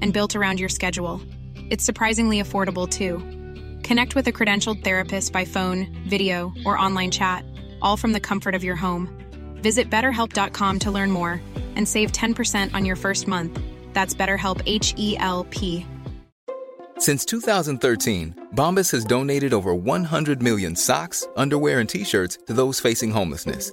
and built around your schedule. It's surprisingly affordable too. Connect with a credentialed therapist by phone, video, or online chat, all from the comfort of your home. Visit betterhelp.com to learn more and save 10% on your first month. That's BetterHelp H E L P. Since 2013, Bombas has donated over 100 million socks, underwear, and t shirts to those facing homelessness.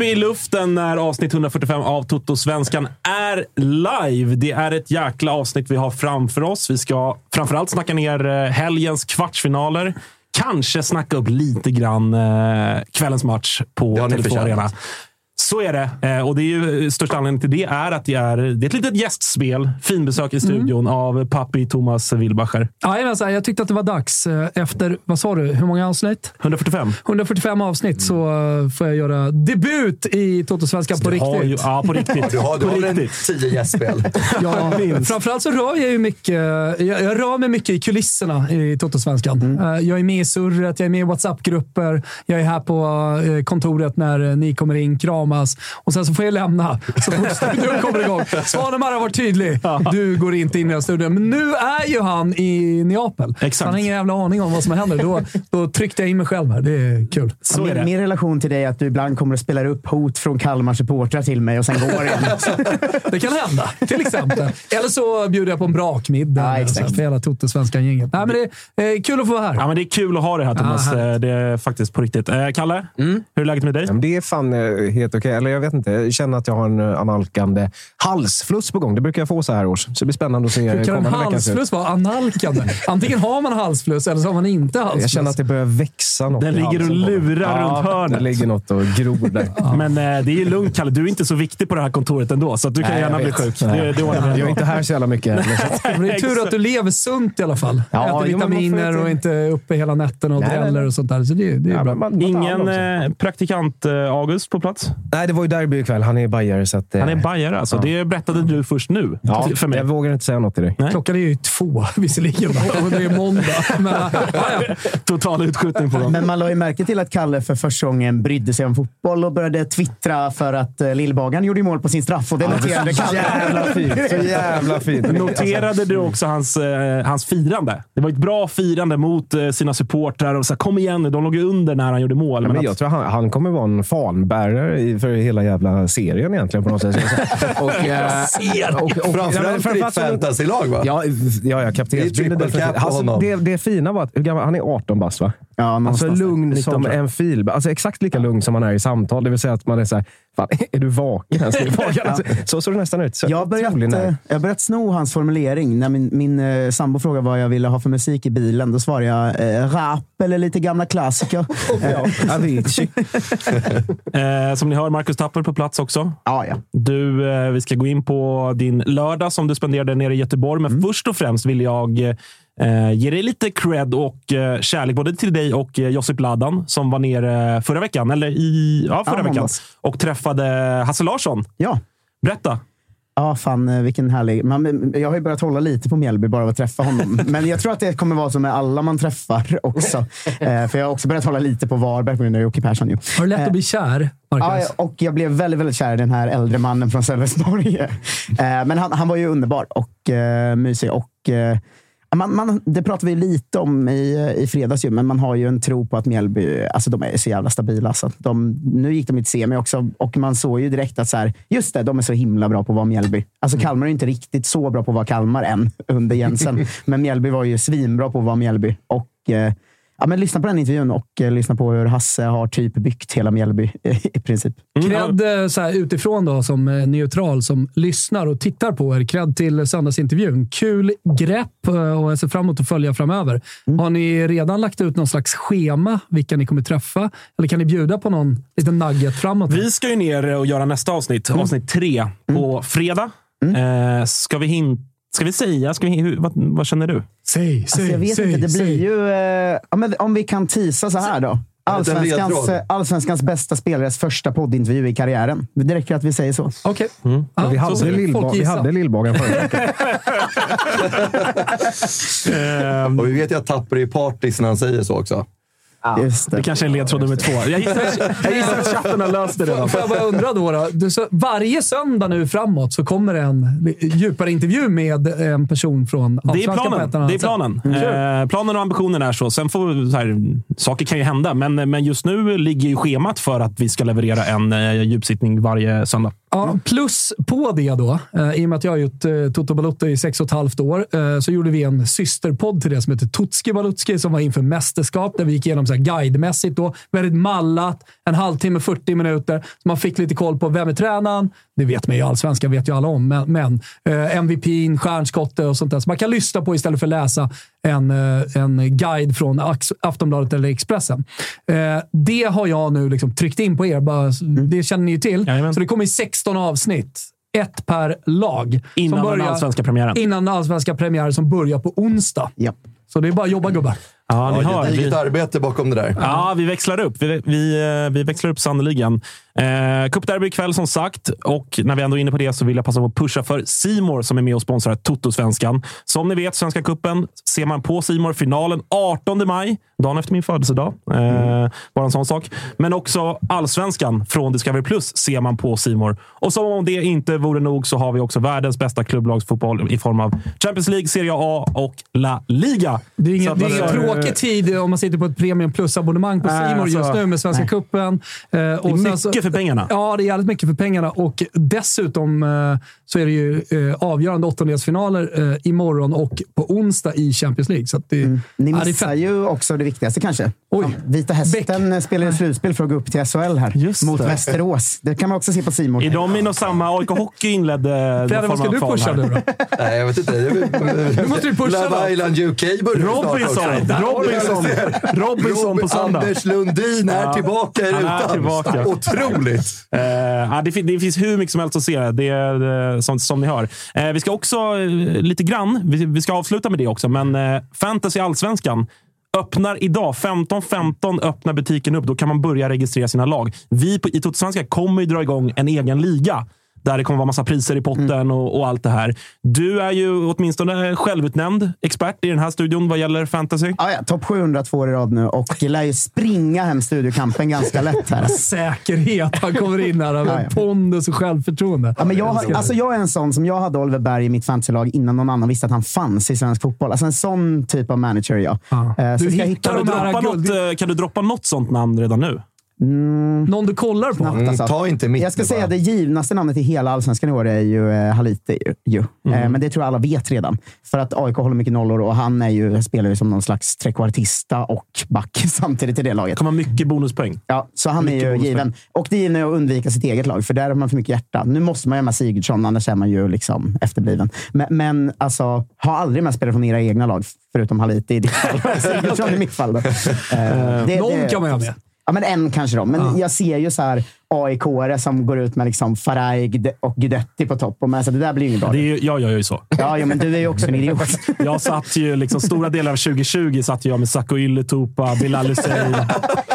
Derby i luften när avsnitt 145 av Toto-svenskan är live. Det är ett jäkla avsnitt vi har framför oss. Vi ska framförallt snacka ner eh, helgens kvartsfinaler. Kanske snacka upp lite grann eh, kvällens match på Det har ni Tele2 förtjänat. Arena. Så är det. Eh, Och det är ju största anledningen till det är att det är, det är ett litet gästspel. Finbesök i studion av Papi Thomas Wilbacher. Jajamensan, jag tyckte att det var dags. eh, Efter, vad sa du, hur många avsnitt? 145. 145 avsnitt så eh, får jag göra debut i Toto-svenskan på riktigt. Ju, ja, på riktigt. Du har, du på har riktigt. tio gästspel. Ja, framförallt så rör jag ju mycket. Jag, jag rör mig mycket i kulisserna i Toto-svenskan. Eh, Jag är med i surret, jag är med i WhatsApp-grupper. Jag är här på eh, kontoret när eh, ni kommer in, kramas och sen så får jag lämna så fort studion kommer igång. Svanemar har varit tydlig. Du går inte in i den studion. Men nu är ju han i Neapel. Exakt. Han har ingen jävla aning om vad som händer. Då, då tryckte jag in mig själv här. Det är kul. Så är min, det. min relation till dig är att du ibland kommer att spela upp hot från Kalmar supportrar till mig och sen går igen. Det kan hända, till exempel. Eller så bjuder jag på en brakmiddag Ja, exakt. för hela Toto-svenskan-gänget. Nej, men det är eh, kul att få vara här. Ja, men det är kul att ha det här, Thomas. Ja. Eh, det är faktiskt på riktigt. Eh, Kalle, hur är läget med dig? Ja, det är fan helt okej. Eller jag vet inte. Jag känner att jag har en eh, analkande halsfluss på gång. Det brukar jag få så här års. Så det blir spännande att se Hur kan en halsfluss vara analkande? Antingen har man halsfluss eller så har man inte halsfluss. Jag känner att det börjar växa något Den ligger och lurar runt hörnet. Det ligger något och gror där. Men eh, det är ju lugnt, Kalle. Du är inte så viktig på det här kontoret ändå, så att du kan Nej, gärna bli sjuk. Det, det Jag är inte här så jävla mycket. Men det är tur att du lever sunt i alla fall. Ja, Äter vitaminer och inte uppe hela nätterna och dräller och sånt där. Så det, det är Ja, bra. man- man Ingen eh, praktikant eh, August på plats? Nej, det var ju derby ikväll. Han är bajare. Så att, eh, Han är bajare alltså. Det berättade du först nu Ja, för mig. jag vågar inte säga något till dig. Nej. Klockan är ju två visserligen och det är måndag. Men, ja, ja. Total utskjutning på dem. Men man la ju märke till att Kalle för första gången brydde sig om fotboll och började twittra för att eh, Lillbagan gjorde mål på sin straff. Och det noterade Så Kalle. jävla fint. Så jävla fint. Noterade du också hans, eh, hans firande? Det var ett bra firande mot eh, sina supportrar. Och så här, Kom igen nu, de låg ju under när han gjorde mål. Ja, men att- jag tror han, han kommer vara en fanbärare i- för hela jävla serien egentligen på något sätt. Och, eh, och, och, ja, men Framförallt för ditt fantasylag, va? Ja, ja, ja kaptensbilden. Det är Alltså, det, det fina var att hur gammal, han är 18 bast, va? Ja, Alltså lugn 19, som en fil. Alltså exakt lika lugn som man är i samtal. Det vill säga att man är så här, fan, är du vaken? Alltså, alltså, så såg det nästan ut. Så Jag har, börjat, eh, börjat sno hans formulering. När min, min eh, sambo frågade vad jag ville ha för musik i bilen, då svarade jag eh, rap eller lite gamla klassiker. Eh, Avicii. Eh, som ni hör, Marcus Tapper på plats också. ja, ja. Du, eh, vi ska gå in på din lördag som du spenderade nere i Göteborg. Men först och främst vill jag eh, ge dig lite cred och eh, kärlek både till dig och eh, Josip Ladan som var nere förra veckan, eller i ja, förra Ja, veckan, och träffade Hasse Larsson. ja. Berätta. Ja, fan eh, vilken härlig... Man, jag har ju börjat hålla lite på Mjällby bara av att träffa honom. Men jag tror att det kommer vara så med alla man träffar också. Eh, för jag har också börjat hålla lite på Varberg på grund av Jocke Persson. Ju. Har du lätt att bli kär, Ja, Marcus? och jag blev väldigt, väldigt kär i den här äldre mannen från Sölvesborg. Eh, Men han, han var ju underbar och mysig. Och, eh, man, man, det pratade vi lite om i, i fredags, ju, men man har ju en tro på att Mjällby alltså, de är så jävla stabila. Alltså. De, nu gick de i semi också och man såg ju direkt att så här, just det, de är så himla bra på att vara Mjällby. Alltså, Kalmar är inte riktigt så bra på att vara Kalmar än under Jensen, men Mjällby var ju svinbra på att vara Mjällby. Och, eh, Ja, men lyssna på den intervjun och eh, lyssna på hur Hasse har typ byggt hela Mjällby i princip. Cred eh, så här, utifrån då, som eh, neutral som lyssnar och tittar på er. Cred till söndagsintervjun. Kul grepp eh, och jag ser fram emot att följa framöver. Har ni redan lagt ut någon slags schema vilka ni kommer träffa? Eller kan ni bjuda på någon liten nugget framåt? Vi ska ju ner och göra nästa avsnitt, avsnitt tre, på fredag. Eh, ska, vi hin- ska vi säga? Ska vi, hur, vad, vad känner du? Säg, Alltså, jag vet inte, det blir ju... Eh, ja, men om vi kan tisa så här då. Allsvenskans, eh, Allsvenskans bästa spelares första poddintervju i karriären. Det räcker att vi säger så. Okej. Ja, vi, så hade ut. Lillba- vi hade Lillbagan förra veckan. Och vi vet ju att Tapper är partis när han säger så också. Just Det det. kanske är ledtråd nummer två. Jag gissar, jag gissar att chatten har löst det redan. Får jag bara undra då? då du, så, varje söndag nu framåt så kommer en djupare intervju med en person från Det är planen. Det är planen. sätt. Eh, planen och ambitionen är så. Sen får så här, saker kan ju hända, men, men just nu ligger ju schemat för att vi ska leverera en eh, djupsittning varje söndag. Ja, plus på det då, eh, i och med att jag har gjort eh, Toto Balutto i sex och ett halvt år, eh, så gjorde vi en systerpodd till det som heter Tutski Balutski som var inför mästerskap, där vi gick igenom så här guidemässigt då, väldigt mallat, en halvtimme, 40 minuter. Så man fick lite koll på vem är tränaren? Det vet man ju, allsvenskan vet ju alla om, men, men eh, MVPn, stjärnskottet och sånt där. Så man kan lyssna på istället för att läsa en, eh, en guide från Aftonbladet eller Expressen. Eh, det har jag nu liksom tryckt in på er, bara, det känner ni ju till. Jajamän. Så det kommer i 16 avsnitt. Ett per lag. Innan den allsvenska premiären. Innan den allsvenska premiären som börjar på onsdag. Japp. Så det är bara att jobba gubbar. Ja, ni Ja, hör. gediget Vi, arbete bakom det där. ja, vi växlar upp. Vi, vi, eh, vi växlar upp sannerligen. Eh, Cupderby ikväll som sagt. Och när vi ändå är inne på det så vill jag passa på att pusha för Simor som är med och sponsrar Toto-svenskan. Som ni vet, Svenska Cupen ser man på Simor finalen 18 maj. Dagen efter min födelsedag. Eh, Bara en sån sak. Men också Allsvenskan från Discovery Plus ser man på Simor. Och som om det inte vore nog så har vi också världens bästa klubblagsfotboll i form av Champions League, Serie A och La Liga. Det är det ingen kör- tråkig tid om man sitter på ett Premium Plus-abonnemang på Nej, Simor just nu med Svenska Cupen. Eh, och Det är mycket så- för pengarna. Ja, det är jävligt mycket för pengarna. Och dessutom eh, så är det ju eh, avgörande åttondelsfinaler eh, imorgon och på onsdag i Champions League. Så att det, Ni ja, det är missar fett. ju också det viktigaste kanske. Oj. Fan, Vita Hästen spelar ju slutspel för att gå upp till SHL här. Just mot det. Västerås. Det kan man också se på Simon. Är de i något samma? AIK Hockey inledde Fredde, vad ska du pusha nu då? Nej, jag vet inte. Nu måste du pusha. Love Island UK börjar snart Robinson! Robinson, Robinson på söndag. Anders Lundin är Ja. tillbaka i rutan. Otroligt! Eh, det, det finns hur mycket som helst att se, det, är, eh, som, som ni hör. Eh, vi ska också eh, lite grann, vi, vi ska avsluta med det också, men eh, Fantasy Allsvenskan öppnar idag. 15.15 öppnar butiken upp. Då kan man börja registrera sina lag. Vi på, i Totosvenska kommer ju dra igång en egen liga. Där det kommer vara massa priser i potten och, och allt det här. Du är ju åtminstone självutnämnd expert i den här studion vad gäller fantasy. Ja, ja, Topp 700 två år i rad nu och lär ju springa hem studiokampen ganska lätt här. Säkerhet. Han kommer in här med ja. pondus och självförtroende. Ja, men jag, har- alltså jag är en sån som jag hade Oliver Berg i mitt fantasylag innan någon annan visste att han fanns i svensk fotboll. Alltså en sån typ av manager är jag. Ja. Så Du de här Droppa något, eh, kan du droppa något sånt namn redan nu? Någon du kollar på? Mm, Alltså, ta inte mitt Jag ska säga bara. det givnaste namnet i hela allsvenskan i år är ju eh, Halite. Ju. ju. Mm. Eh, men det tror jag alla vet redan. För att AIK håller mycket nollor och han är ju, spelar ju som någon slags trekvartista och back samtidigt i det laget. Kommer mycket bonuspoäng. Ja, så han är Mycket ju bonuspoäng. given. Och det gäller att undvika sitt eget lag, för där har man för mycket hjärta. Nu måste man ju ha med Sigurdsson, annars är man ju liksom efterbliven. Men, men alltså, ha aldrig med spelare från era egna lag, förutom Halite i ditt fall. Sigurdsson i mitt fall. Då. Eh, det- Någon det- kan man ju ha med. Ja, men en kanske då. Men jag ser ju så här, AIK-are som går ut med liksom Faraj och Guidetti på topp. Och men, alltså, det där blir ju inget bra. Det är, ju- jag gör ju så. Ja, ja, men du är ju också en idiot. Jag satt ju liksom, stora delar av 2020 satt jag med Sacco Ylätupa, Bilal Hussein.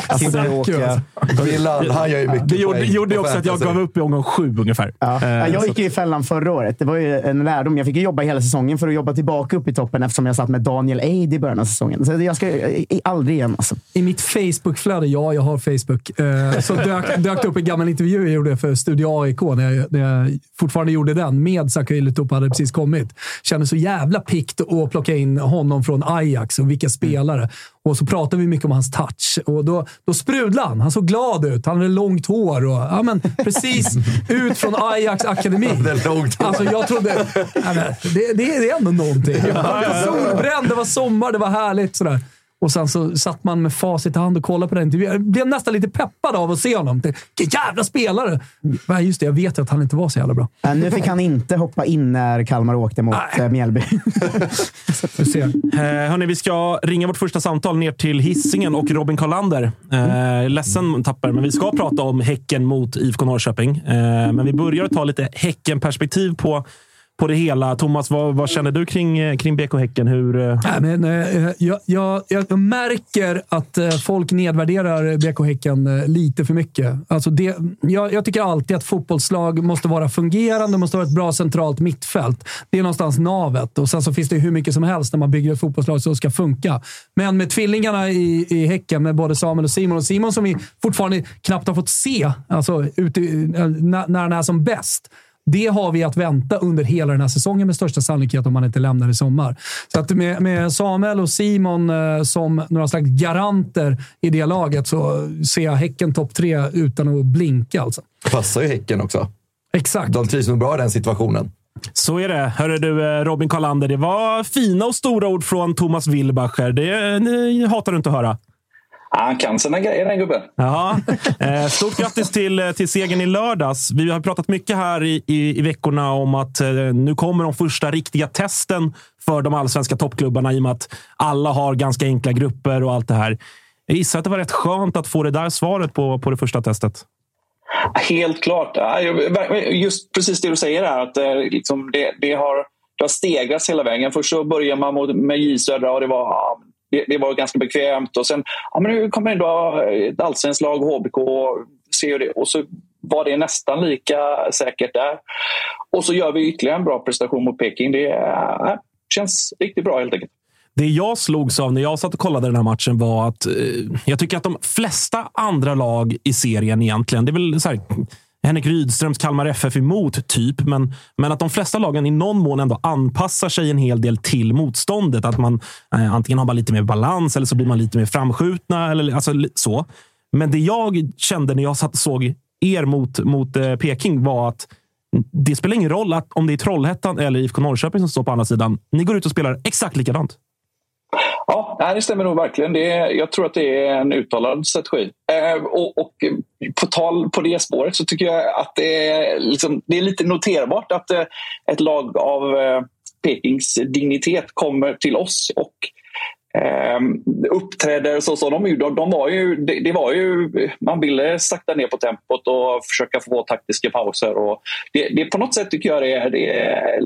Alltså, Åka. Bilal, han gör ju mycket det gjorde, gjorde också att jag gav upp i omgång sju ungefär. Ja. Eh, Ja, jag så- gick ju i fällan förra året. Det var ju en lärdom. Jag fick ju jobba hela säsongen för att jobba tillbaka upp i toppen eftersom jag satt med Daniel Eid i början av säsongen. Så jag ska i- aldrig igen. Alltså. I mitt Facebook-flöde, ja, jag har Facebook, eh, så dök, dök det upp en gammal intervju jag gjorde för Studio AIK när jag, när jag fortfarande gjorde den med Sakho Ylätupa hade precis kommit. Kände så jävla pikt att plocka in honom från Ajax och vilka spelare. Och så pratade vi mycket om hans touch och då, då sprudlade han. Han såg glad ut. Han hade långt hår och ja, men, precis ut från Ajax akademi. Alltså, jag trodde... Ja, men, det, det, det är ändå någonting. Jag var solbränd, det var sommar, det var härligt. Sådär. Och sen så satt man med facit i hand och kollade på den intervjun. Jag blev nästan lite peppad av att se honom. Det- Vilken jävla spelare! Ja, just det, jag vet att han inte var så jävla bra. Eh, Nu fick han inte hoppa in när Kalmar åkte mot Nej. eh, Mjällby. Vi ser. Eh, hörni, vi ska ringa vårt första samtal ner till Hissingen och Robin Karlander. Eh, ledsen Tapper, men vi ska prata om Häcken mot IFK Norrköping. Eh, men vi börjar ta lite Häcken-perspektiv på, på det hela. Thomas, vad, vad känner du kring, kring BK Häcken? Hur, eh? Nej, men, eh, jag, jag, jag märker att eh, folk nedvärderar BK Häcken lite för mycket. Alltså det, jag, jag tycker alltid att fotbollslag måste vara fungerande, måste vara ett bra centralt mittfält. Det är någonstans navet. Och Sen så finns det hur mycket som helst när man bygger ett fotbollslag som ska funka. Men med tvillingarna i, i Häcken, med både Samuel och Simon, och Simon som vi fortfarande knappt har fått se alltså, ute, när, när han är som bäst. Det har vi att vänta under hela den här säsongen med största sannolikhet om han inte lämnar i sommar. Så att med, med Samuel och Simon eh, som några slags garanter i det laget så ser jag Häcken topp tre utan att blinka. Alltså. Passar ju Häcken också. Exakt. De trivs nog bra i den situationen. Så är det. Hörru du, eh, Robin Karlander. Det var fina och stora ord från Thomas Wilbacher. Det ni hatar du inte att höra. Han kan sina grejer den gubben. Jaha. Eh, stort grattis till, eh, till segern i lördags. Vi har pratat mycket här i, i, i veckorna om att eh, nu kommer de första riktiga testen för de allsvenska toppklubbarna i och med att alla har ganska enkla grupper och allt det här. Jag gissar att det var rätt skönt att få det där svaret på, på det första testet. Helt klart. Ja, Just precis det du säger här. Att liksom det, det, har, det har stegrats hela vägen. Först så börjar man med J Södra och det var, ja, det, det var ganska bekvämt. Och sen ja, men nu kommer ändå eh, ett allsvenskt lag, HBK, se hur det. och så var det nästan lika säkert där. Och så gör vi ytterligare en bra prestation mot Peking. Det äh, känns riktigt bra helt enkelt. Det jag slogs av när jag satt och kollade den här matchen var att eh, jag tycker att de flesta andra lag i serien egentligen, det är väl så här, Henrik Rydströms Kalmar FF emot, typ. Men, men att de flesta lagen i någon mån ändå anpassar sig en hel del till motståndet. Att man eh, antingen har man lite mer balans eller så blir man lite mer framskjutna. Eller, alltså, så. Men det jag kände när jag satt och såg er mot, mot eh, Peking var att det spelar ingen roll att, om det är Trollhättan eller IFK Norrköping som står på andra sidan. Ni går ut och spelar exakt likadant. Ja, det stämmer nog verkligen. Det är, jag tror att det är en uttalad strategi. Eh, och, och på tal på det spåret så tycker jag att det är, liksom, det är lite noterbart att eh, ett lag av eh, Pekings dignitet kommer till oss och eh, uppträder så som de gjorde. De var ju, det, det var ju, man ville sakta ner på tempot och försöka få taktiska pauser. Och det, det på något sätt tycker jag det är, det är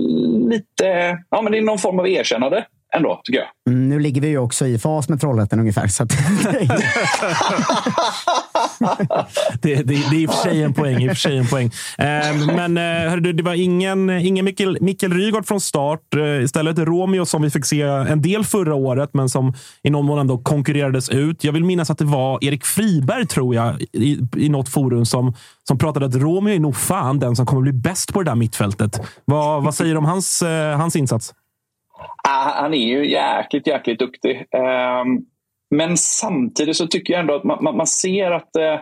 lite, ja men det är någon form av erkännande ändå tycker jag. Mm, nu ligger vi ju också i fas med Trollhättan ungefär. Så att, Det, det, det är i och för sig en poäng. I och för sig en poäng. Eh, men eh, hörru du, det var ingen, ingen Mikkel, Mikkel Rygaard från start. Eh, istället Romeo som vi fick se en del förra året, men som i någon mån ändå konkurrerades ut. Jag vill minnas att det var Erik Friberg, tror jag, i, i något forum som, som pratade att Romeo är nog fan den som kommer bli bäst på det där mittfältet. Vad, vad säger du om hans, eh, hans insats? Han är ju jäkligt, jäkligt duktig. Ehm, men samtidigt så tycker jag ändå att man, man, man ser att eh,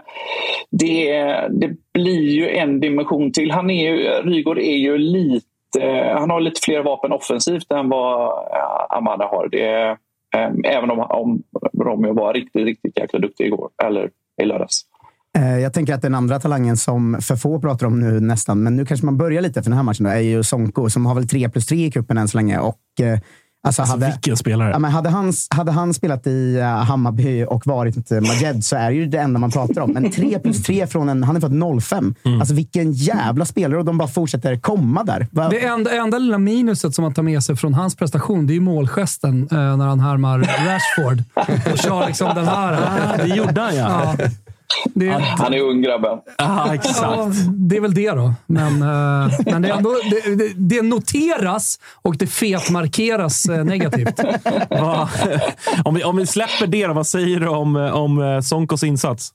det, det blir ju en dimension till. Han är ju, Rygaard är ju lite... Han har lite fler vapen offensivt än vad eh, Amanda har. Det, ehm, även om, om Romeo var riktigt, riktigt jäkla duktig igår. Eller i lördags. Eh, Jag tänker att den andra talangen som för få pratar om nu nästan, men nu kanske man börjar lite för den här matchen, då, är ju Sonko som har väl 3 plus 3 i cupen än så länge. Och, eh, Alltså, alltså hade, vilken spelare! Ja, men hade, han, hade han spelat i uh, Hammarby och varit Majed så är det ju det enda man pratar om. Men 3 plus 3 från en... Han är född 05. Mm. Alltså vilken jävla spelare och de bara fortsätter komma där. Va? Det enda, enda lilla minuset som man tar med sig från hans prestation, det är ju målgesten eh, när han härmar Rashford. och kör liksom den här. Ah, det gjorde han ja. ja. Det, han är ung grabben. Ah, exakt. Ja, det är väl det då. Men, uh, men det, ändå, det, det, noteras och det fetmarkeras uh, negativt. om, vi, om vi släpper det, då, vad säger du om, om uh, Sonkos insats?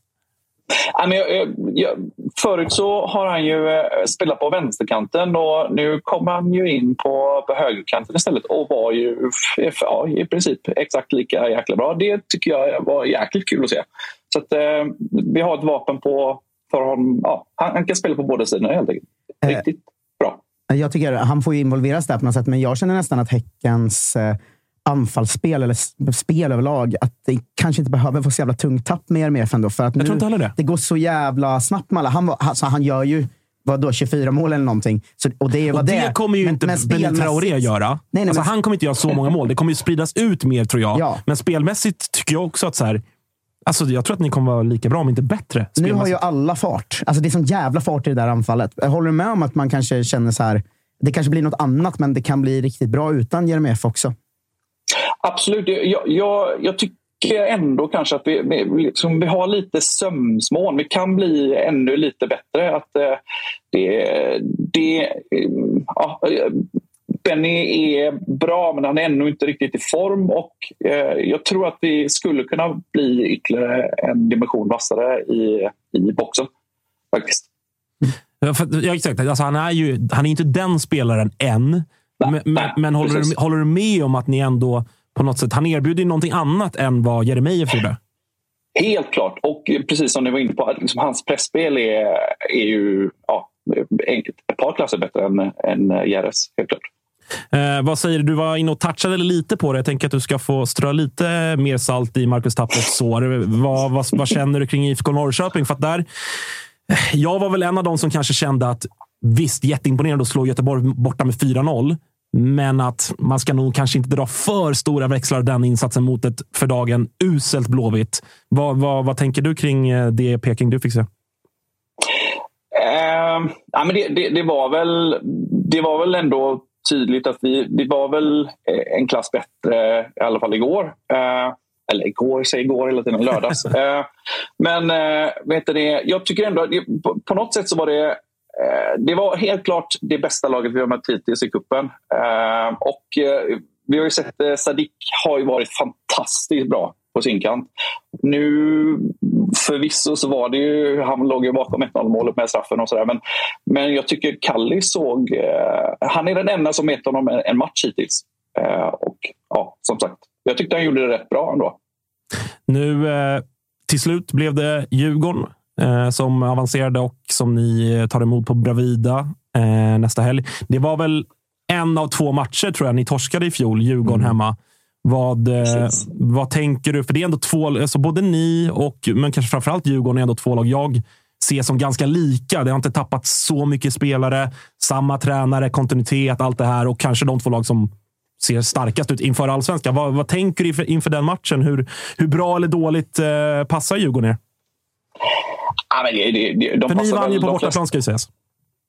Förut så har han ju spelat på vänsterkanten och nu kommer han ju in på, på högerkanten istället och var ju ja, i princip exakt lika jäkla bra. Det tycker jag var jäkligt kul att se. Så att, eh, vi har ett vapen på för honom. Ja, han, han kan spela på båda sidorna helt enkelt. Eh, Riktigt eh, bra. Jag tycker han får involveras där på något sätt, men jag känner nästan att Häckens eh, anfallsspel eller spel överlag, att det kanske inte behöver få så jävla tungt tapp mer med ändå. För att jag tror inte heller det. Det går så jävla snabbt med alla. Han, alltså, han gör ju vadå, 24 mål eller någonting. Så, och det, och det, det kommer ju men, inte Benny Traoré göra. Nej, nej, alltså, men... Han kommer inte göra så många mål. Det kommer ju spridas ut mer, tror jag. Ja. Men spelmässigt tycker jag också att så här, Alltså, jag tror att ni kommer vara lika bra, om inte bättre. Nu har ju alla fart. Alltså, det är sån jävla fart i det där anfallet. Håller du med om att man kanske känner så här, det kanske blir något annat, men det kan bli riktigt bra utan Jeremejeff också? Absolut. Jag, jag, jag tycker ändå kanske att vi, vi, liksom, vi har lite sömsmån. Vi kan bli ännu lite bättre. Att, eh, det, det, eh, ja, Benny är bra, men han är ännu inte riktigt i form. Och eh, Jag tror att vi skulle kunna bli ytterligare en dimension vassare i, i boxen. Faktiskt. Ja, exakt. Alltså, han, är ju, han är inte den spelaren än. Nej, men, nej, men håller, du, håller du med om att ni ändå på något sätt... Han erbjuder någonting annat än vad Jeremejeff gjorde? Helt klart. Och precis som ni var inne på, liksom, hans pressspel är, är ju ja, ett par klasser bättre än, än Jerez. Helt klart. Eh, vad säger du? Du var inne och touchade lite på det. Jag tänker att du ska få strö lite mer salt i Marcus Tappers sår. Vad, vad, vad känner du kring IFK Norrköping? För där, eh, jag var väl en av dem som kanske kände att visst, jätteimponerande att slå Göteborg borta med 4-0. Men att man ska nog kanske inte dra för stora växlar den insatsen mot ett för dagen uselt Blåvitt. Vad, vad, vad tänker du kring eh, det Peking du fick se? Uh, ja, men det, det, det, var väl, det var väl ändå tydligt att vi, vi var väl eh, en klass bättre, i alla fall igår. Eh, eller igår, säger igår hela tiden, lördags. eh, men eh, vet det, jag tycker ändå på, på något sätt så var det eh, det var helt klart det bästa laget vi har mött hittills i cupen. Eh, och vi har ju sett att Sadik har ju varit fantastiskt bra på sin kant. Nu förvisso så var det ju, han låg ju bakom 1-0 målet med straffen och sådär. Men, men jag tycker Kalli såg, eh, han är den enda som gett honom en, en match hittills. Eh, och ja, som sagt, jag tyckte han gjorde det rätt bra ändå. Nu eh, till slut blev det Djurgården eh, som avancerade och som ni tar emot på Bravida eh, nästa helg. Det var väl en av två matcher tror jag ni torskade i fjol, Djurgården mm. hemma. Vad, eh, vad tänker du? För det är ändå två, alltså både ni och men kanske framförallt Djurgården är ändå två lag jag ser som ganska lika. Det har inte tappat så mycket spelare. Samma tränare, kontinuitet, allt det här och kanske de två lag som ser starkast ut inför allsvenskan. Vad, vad tänker du inför, inför den matchen? Hur, hur bra eller dåligt eh, passar Djurgården er? Ja, men det, det, de För ni vann ju på bortaplan ska ju sägas.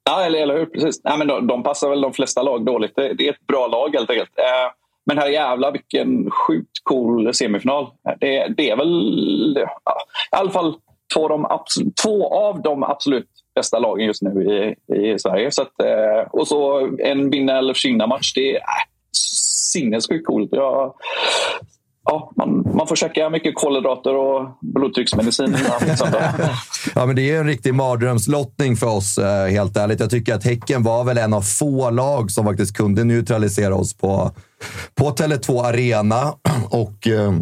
Ja, eller, eller hur? Precis. Ja, men de, de, passar väl de flesta lag dåligt. Det, det är ett bra lag helt enkelt. Eh, men här jävla vilken sjukt cool semifinal. Det, det är väl ja, i alla fall två av, de absolut, två av de absolut bästa lagen just nu i, i Sverige. Så att, eh, och så en vinna eller försvinna match. Det är äh, sinnessjukt coolt. Jag, ja, man, man får käka mycket kolhydrater och blodtrycksmedicin. Liksom. ja, men det är en riktig mardrömslottning för oss, eh, helt ärligt. Jag tycker att Häcken var väl en av få lag som faktiskt kunde neutralisera oss på, på Tele2 Arena. Och eh,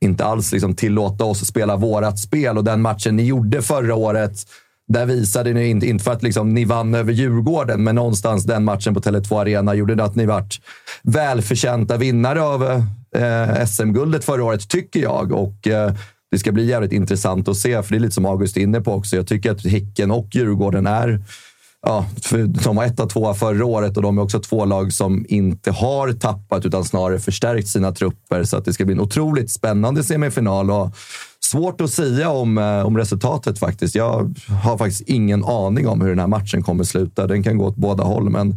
inte alls liksom tillåta oss att spela vårat spel. Och den matchen ni gjorde förra året, där visade ni, inte, inte för att liksom ni vann över Djurgården, men någonstans den matchen på Tele2 Arena gjorde att ni vart välförtjänta vinnare av eh, eh, SM-guldet förra året, tycker jag. Och eh, Det ska bli jävligt intressant att se, för det är lite som August är inne på också. Jag tycker att Häcken och Djurgården är ja, för, de var etta, tvåa förra året och de är också två lag som inte har tappat utan snarare förstärkt sina trupper. Så att det ska bli en otroligt spännande semifinal. Och svårt att säga om, eh, om resultatet faktiskt. Jag har faktiskt ingen aning om hur den här matchen kommer sluta. Den kan gå åt båda håll, men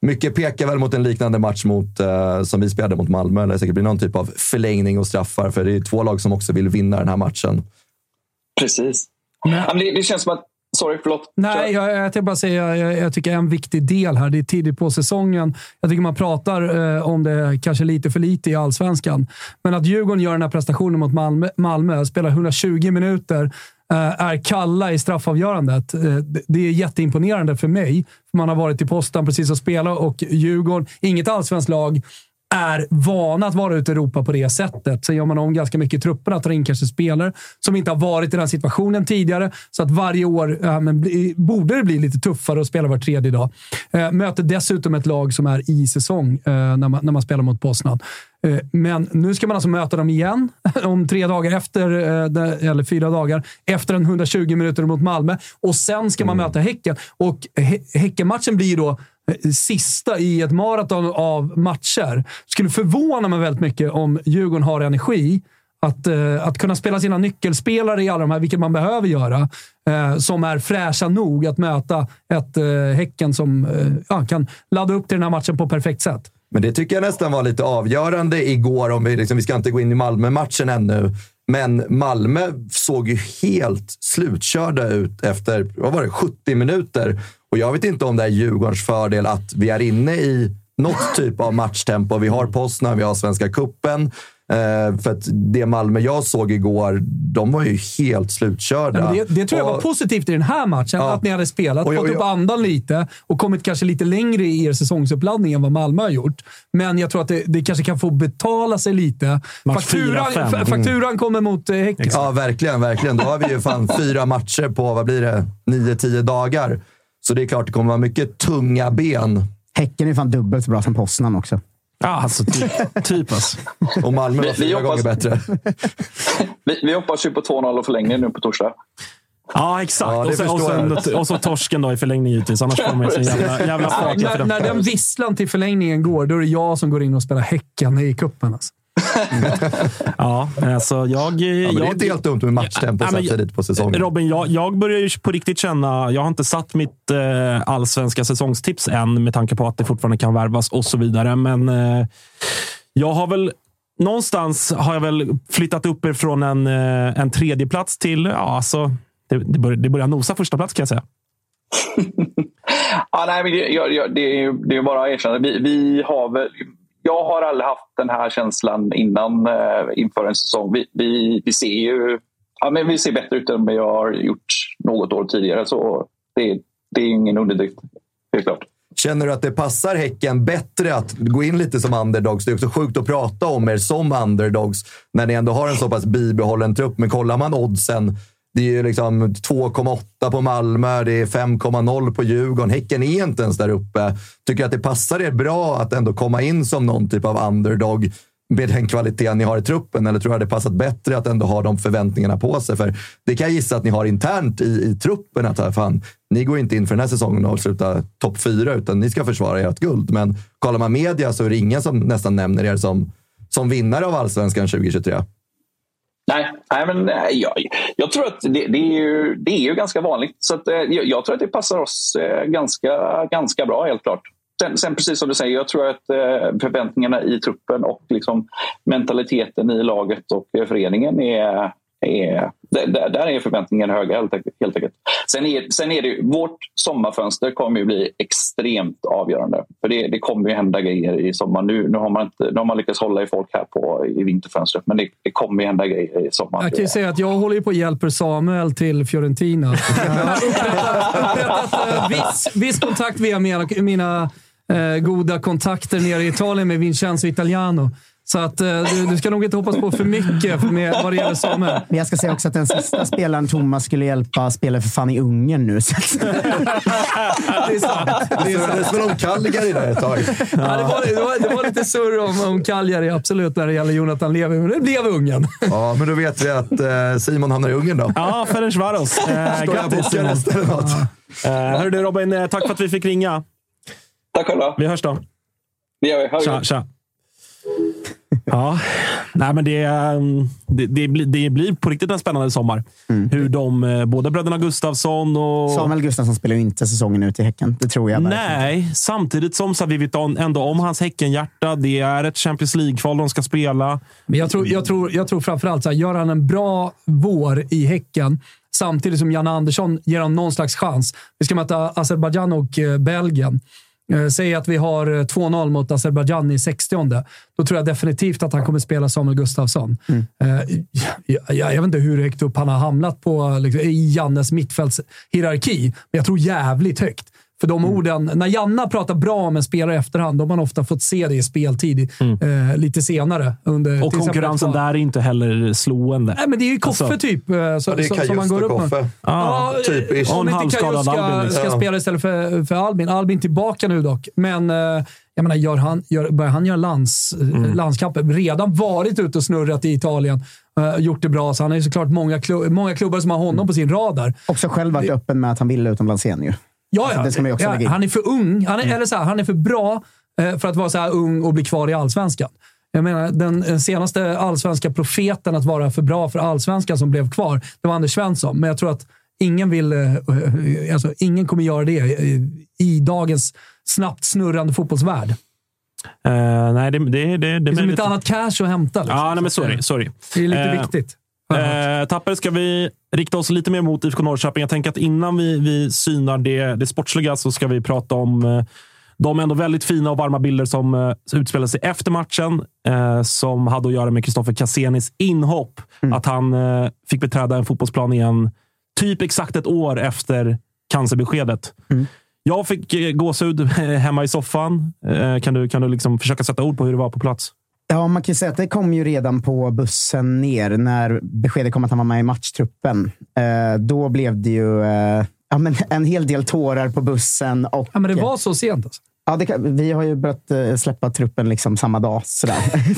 mycket pekar väl mot en liknande match mot, eh, som vi spelade mot Malmö. Det säkert blir någon typ av förlängning och straffar, för det är två lag som också vill vinna den här matchen. Precis. Men det, det känns som att Sorry, förlåt. Nej, jag, jag tänkte bara säga jag, jag tycker en viktig del här, det är tidigt på säsongen. Jag tycker man pratar eh, om det kanske lite för lite i allsvenskan. Men att Djurgården gör den här prestationen mot Malmö, Malmö spelar 120 minuter, eh, är kalla i straffavgörandet. Eh, det, är jätteimponerande för mig. Man har varit i postan precis och spelat och Djurgården, inget allsvenskt lag, är vana att vara ute i Europa på det sättet. Sen gör man om ganska mycket i trupperna, tar in kanske spelare som inte har varit i den situationen tidigare. Så att varje år ja, men, borde det bli lite tuffare att spela var tredje dag. Eh, möter dessutom ett lag som är i säsong eh, när, man, när man spelar mot Poznan. Eh, men nu ska man alltså möta dem igen om tre dagar efter, eller fyra dagar, efter en 120 minuter mot Malmö. Och sen ska man mm. möta Häcken. Och Häckenmatchen blir då Eh, sista i ett maraton av matcher. Skulle förvåna mig väldigt mycket om Djurgården har energi att, eh, att kunna spela sina nyckelspelare i alla de här, vilket man behöver göra, eh, som är fräscha nog att möta ett eh, Häcken som uh, kan ladda upp till den här matchen på perfekt sätt. Men det tycker jag nästan var lite avgörande igår. Om vi, liksom, vi ska inte gå in i Malmö-matchen ännu, men Malmö såg ju helt slutkörda ut efter vad var det, 70 minuter. Och jag vet inte om det är Djurgårdens fördel att vi är inne i något typ av matchtempo. Vi har Poznan, vi har Svenska Kuppen Eh, för att det Malmö jag såg igår, de var ju helt slutkörda. det, det, tror jag var positivt i den här matchen, ja. att ni hade spelat, och, fått upp andan lite och kommit kanske lite längre i er säsongsuppladdning än vad Malmö har gjort. Men jag tror att det, det kanske kan få betala sig lite. Fakturan, fyra, fakturan mm. kommer mot eh, Häcken. Ja, verkligen. verkligen. Då har vi ju fan fyra matcher på, vad blir det, nio, tio dagar. Så det är klart det kommer vara mycket tunga ben. Häcken är fan dubbelt så bra som Poznan också. Ja, alltså typ. typ alltså. Och Malmö var fyra gånger bättre. vi, vi hoppas ju på 2-0 och förlängning nu på torsdag. Ja, exakt. Ja, och, så, och, så, och, så, torsken då i förlängning givetvis. Annars får man ju sin jävla, jävla ja, när, när den visslan till förlängningen går, då är det jag som går in och spelar Häcken i cupen. Alltså. ja, alltså jag... Ja, det är inte helt dumt med matchtempo ja, samtidigt på säsongen. Robin, jag, jag börjar ju på riktigt känna... Jag har inte satt mitt eh, allsvenska säsongstips än med tanke på att det fortfarande kan värvas och så vidare. Men eh, jag har väl någonstans har jag väl flyttat upp er från en, eh, en tredje plats till... Ja, alltså, det, det, börjar, det börjar nosa första plats kan jag säga. ja, nej, men det, jag, det, är, det är bara att erkänna. Vi, vi har väl jag har aldrig haft den här känslan innan eh, inför en säsong. Vi, vi, vi, ser ju ja, men vi ser bättre ut än vi har gjort något år tidigare. Så det, det är ingen underdrift, helt klart. Känner du att det passar Häcken bättre att gå in lite som underdogs? Det är också sjukt att prata om er som underdogs när ni ändå har en så pass bibehållen trupp. Men kollar man oddsen det är ju liksom 2,8 på Malmö, det är 5,0 på Djurgården. Häcken är inte ens där uppe. Tycker att det passar er bra att ändå komma in som någon typ av underdog med den kvaliteten ni har i truppen? Eller tror jag det passat bättre att ändå ha de förväntningarna på sig? För det kan jag gissa att ni har internt i, i truppen. Att fan, ni går inte in för den här säsongen och sluta topp fyra, utan ni ska försvara ert guld. Men kollar man media så är det ingen som nästan nämner er som, som vinnare av allsvenskan 2023. Nej, nej men eh, jag, jag tror att det, det, är ju, det är ju ganska vanligt. Så att, eh, jag, jag, tror att det passar oss eh, ganska, ganska bra, helt klart. Sen, sen, precis som du säger, jag tror att förväntningarna i truppen och liksom mentaliteten i laget och föreningen är, är, där, där är förväntningarna höga helt, helt enkelt. Sen är, sen är det vårt sommarfönster kommer ju bli extremt avgörande. För det, det kommer ju hända grejer i sommar. Nu, nu, har man inte, nu har man lyckats hålla i folk här på, i vinterfönstret, men det, det kommer ju hända grejer i sommar. Jag kan ju säga att jag håller på att hjälpa Samuel till Fiorentina. Jag har upprättat, upprättat viss, viss kontakt via mina, mina eh, goda kontakter nere i Italien med Vincenzo Italiano. Så att, eh, du, du, ska nog inte hoppas på för mycket med vad det gäller Samuel. Men jag ska säga också att den sista spelaren Thomas skulle hjälpa spelar för fan i Ungern nu. det är sant. Det är som om Cagliari där ett tag. Ja. ja det, var, det, var, det var lite surr om, om Cagliari, absolut, när det gäller Jonathan Levi. Men det blev Ungern. Ja, men då vet vi att eh, Simon hamnar i Ungern då. Ja, Ferencvaros. Eh, grattis Simon. Ja. Uh, hörru du Robin, eh, tack för att vi fick ringa. Tack själva. Vi hörs då. Det gör vi. Ha det Tja, tja. Ja, nej men det, um, det, det, blir, det blir på riktigt en spännande sommar. Hur de, eh, både bröderna Gustafsson och... Samuel Gustafsson spelar ju inte säsongen ut i Häcken. Det tror jag verkligen. Nej, samtidigt som så vi vet ändå om hans Häckenhjärta. Det är ett Champions League-kval de ska spela. Men jag tror, jag tror, jag tror framförallt så här, gör han en bra vår i Häcken, samtidigt som Janne Andersson ger honom någon slags chans. Vi ska möta Azerbajdzjan och eh, Belgien. Eh, Säg att vi har eh, 2-0 mot Azerbajdzjan i 60 Då tror jag definitivt att han kommer spela Samuel Gustafsson. Eh, jag, jag, jag vet inte hur högt upp han har hamnat på, liksom, i Jannes mittfältshierarki, men jag tror jävligt högt. För de orden, när Janna pratar bra om en spelare i efterhand, då har man ofta fått se det i speltid eh, lite senare. Under, Och exempel konkurrensen där är inte heller slående. Nej, men det är ju Koffe Alltså- typ. eh, Så, Ja, det är som, som man Kajuste går upp med. Koffe. Ja, typiskt. Om inte halvskadad Kajus ska, Albin, liksom. ska Ja. spela istället för, för Albin. Albin tillbaka nu dock, men eh, jag menar, gör han, gör, börjar han göra lands, mm. landskamper, redan varit ute och snurrat i Italien, eh, gjort det bra, så han har ju såklart många, klubb, många klubbar som har honom på sin radar. Också själv varit öppen med att han ville utomlands igen ju. Ja, Alltså, ja. det ska man ju också ja han är för ung. Han är, eller så här, han är för bra eh, för att vara så här ung och bli kvar i allsvenskan. Jag menar, den eh, senaste allsvenska profeten att vara för bra för allsvenskan som blev kvar, det var Anders Svensson. Men jag tror att ingen vill... eh, Alltså, ingen kommer göra det i, dagens snabbt snurrande fotbollsvärld. Eh, nej, det, det, det, det, Det är som ett annat cash att hämta. Liksom. Ja, nej, men sorry. sorry. Det är lite Eh, viktigt. Eh, Tapper, ska vi rikta oss lite mer mot IFK Norrköping? Jag tänker att innan vi, vi synar det, det sportsliga så ska vi prata om eh, de ändå väldigt fina och varma bilder som eh, utspelade sig efter matchen. Eh, som hade att göra med Kristoffer Kassenis inhopp. Att han eh, fick beträda en fotbollsplan igen typ exakt ett år efter cancerbeskedet. Jag fick eh, gåshud hemma i soffan. Eh, kan du, kan du liksom försöka sätta ord på hur det var på plats? Ja, man kan ju säga att det kom ju redan på bussen ner när beskedet kom att han var med i matchtruppen. Eh, då blev det ju eh, ja, men en hel del tårar på bussen. Och, Ja, men det var så sent alltså. Ja, det kan, vi har ju börjat eh, släppa truppen liksom samma dag.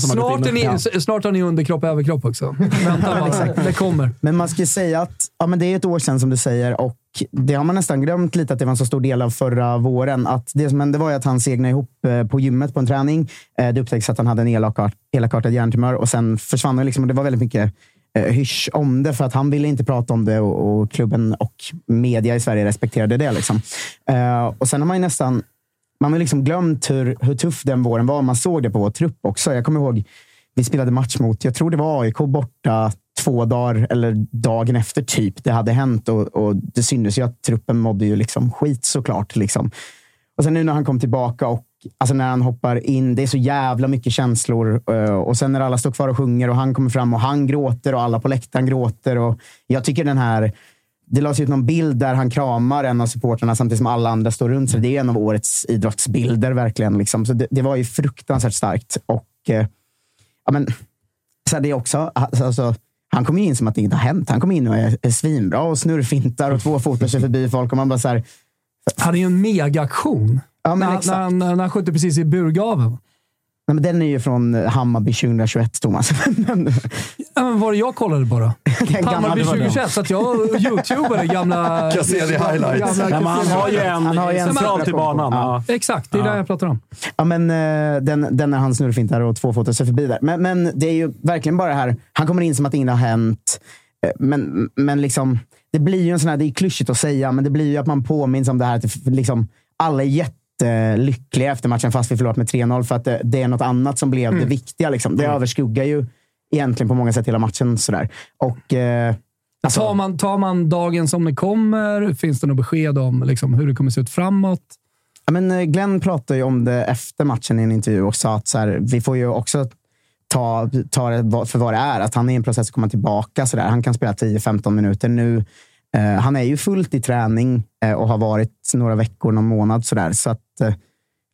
Som har gått Snart, är in. ni, Ja. snart har ni underkropp och överkropp också. Vänta bara, det kommer. Men man ska ju säga att ja, men det är ett år sedan som du säger och det har man nästan glömt lite att det var en så stor del av förra våren. Att det som hände var att han segnade ihop eh, på gymmet på en träning. Eh, det upptäcktes att han hade en elakart, elakartad hjärntumör och sen försvann det. Liksom, och det var väldigt mycket eh, hysch om det för att han ville inte prata om det och, och klubben och media i Sverige respekterade det. Liksom. Och sen har man ju nästan man har liksom glömt hur, hur tuff den våren var. Man såg det på vår trupp också. Jag kommer ihåg, vi spelade match mot, jag tror det var AIK borta två dagar eller dagen efter typ det hade hänt. Och, och Det syntes ju att truppen mådde ju liksom skit såklart. Liksom. Och sen nu när han kom tillbaka och alltså när han hoppar in, det är så jävla mycket känslor. Eh, och sen när alla står kvar och sjunger och han kommer fram och han gråter och alla på läktaren gråter. Och jag tycker den här det lades ut någon bild där han kramar en av supportrarna samtidigt som alla andra står runt. Så det är en av årets idrottsbilder verkligen. Liksom. Så det, det var ju fruktansvärt starkt. Och eh, ja, men, så det är också, alltså, han kom ju in som att inget har hänt. Han kom in och är, är svinbra och snurrfintar och tvåfotar sig förbi folk. Och man bara så här, Han är ju en megaaktion. ja, men När, när, när han skjuter precis i burgaven. Nej, men den är ju från Hammarby 2021, Thomas. Ja, men vad var det jag kollade gamla- Hammarby det var det. 2021, så att jag youtubade gamla... Cassini highlights. gamla men han har ju en, Han har ju en central till banan. Ja. Ja. Exakt, det är det jag pratar om. Ja, men eh, den, den när han snurrfintar och tvåfotar sig förbi där. Men, men det är ju verkligen bara det här. Han kommer in som att inget har hänt. Eh, Men, men liksom, det blir ju en sån här, det är klyschigt att säga, men det blir ju att man påminns om det här. Att det, liksom, alla är jättelyckliga efter matchen fast vi förlorat med 3-0 för att det, är något annat som blev det viktiga. Liksom. Det överskuggar ju egentligen på många sätt hela matchen. Sådär. Och, eh, alltså, Tar man, tar man dagen som den kommer? Finns det något besked om liksom, hur det kommer se ut framåt? Ja, men eh, Glenn pratade ju om det efter matchen i en intervju och sa att så här, vi får ju också ta, ta det för vad det är. Att han är i en process att komma tillbaka. Så där. Han kan spela 10-15 minuter nu. Eh, han är ju fullt i träning eh, och har varit några veckor, någon månad. Så, där. så att, eh,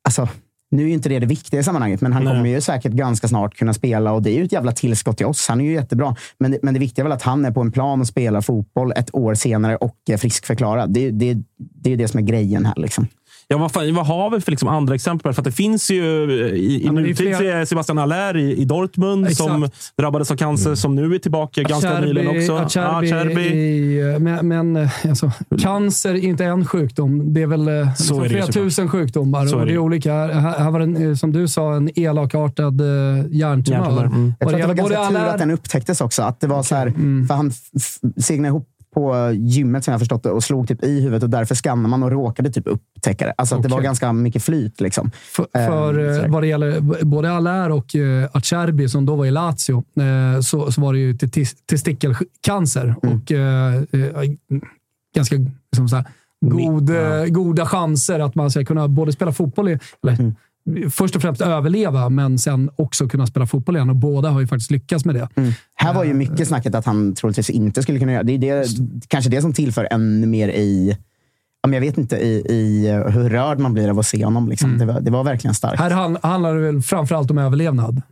alltså, nu är ju inte det det viktiga i sammanhanget, men han Nej. kommer ju säkert ganska snart kunna spela och det är ju ett jävla tillskott till oss. Han är ju jättebra. Men det, men det viktiga är väl att han är på en plan och spelar fotboll ett år senare och är friskförklarad. Det, det, det är ju det som är grejen här. Liksom. Ja, vad, fan, vad har vi för liksom andra exempel? För att det finns ju i, i det är nutid flera- Sebastian Allaire i, i Dortmund Exakt. som drabbades av cancer, som nu är tillbaka ganska Acerbi- nyligen också. Acerbi Ja, Acerbi. i- men men eh, alltså, cancer är inte en sjukdom. Det är väl eh, liksom är det flera tusen sjukdomar. Så är och det det är ju. olika. Här, här var det, en, eh, som du sa, en elakartad eh, hjärntumör. Mm. Jag tror att det var ganska tur att den upptäcktes också. Att det var så här, Mm. För han segnade ihop på gymmet som jag förstått det och slog typ i huvudet och därför skannade man och råkade typ upptäcka det. Alltså att det var ganska mycket flyt. Liksom. För, Eh, för eh, vad det gäller både Allaire och eh, Acerbi, som då var i Lazio, eh, så, så var det ju testikelcancer. Mm. Och eh, eh, ganska liksom så här, god, eh, goda chanser att man ska kunna både spela fotboll, i, eller Mm. Först och främst överleva, men sen också kunna spela fotboll igen. Och båda har ju faktiskt lyckats med det. Mm. Här var ju mycket snacket att han troligtvis inte skulle kunna göra det. är det, kanske det som tillför ännu mer i ja, men jag vet inte, i, i hur rörd man blir av att se honom. Liksom. Det, var, det var verkligen starkt. Här han- handlar det väl framförallt om överlevnad.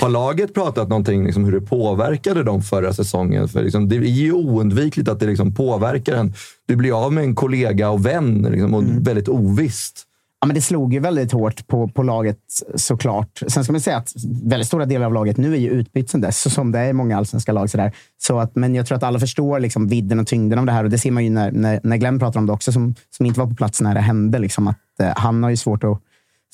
Har laget pratat någonting liksom hur det påverkade dem förra säsongen? För liksom, det är ju oundvikligt att det liksom påverkar en. Du blir av med en kollega och vän liksom, och väldigt ovisst. Ja, men det slog ju väldigt hårt på, på laget såklart. Sen ska man säga att väldigt stora delar av laget nu är ju utbytt sen dess, som det är i många allsvenska lag. Sådär. Så att, men jag tror att alla förstår liksom vidden och tyngden av det här. Och Det ser man ju när, när, när Glenn pratar om det också, som, som inte var på plats när det hände. Liksom, att, eh, han har ju svårt att,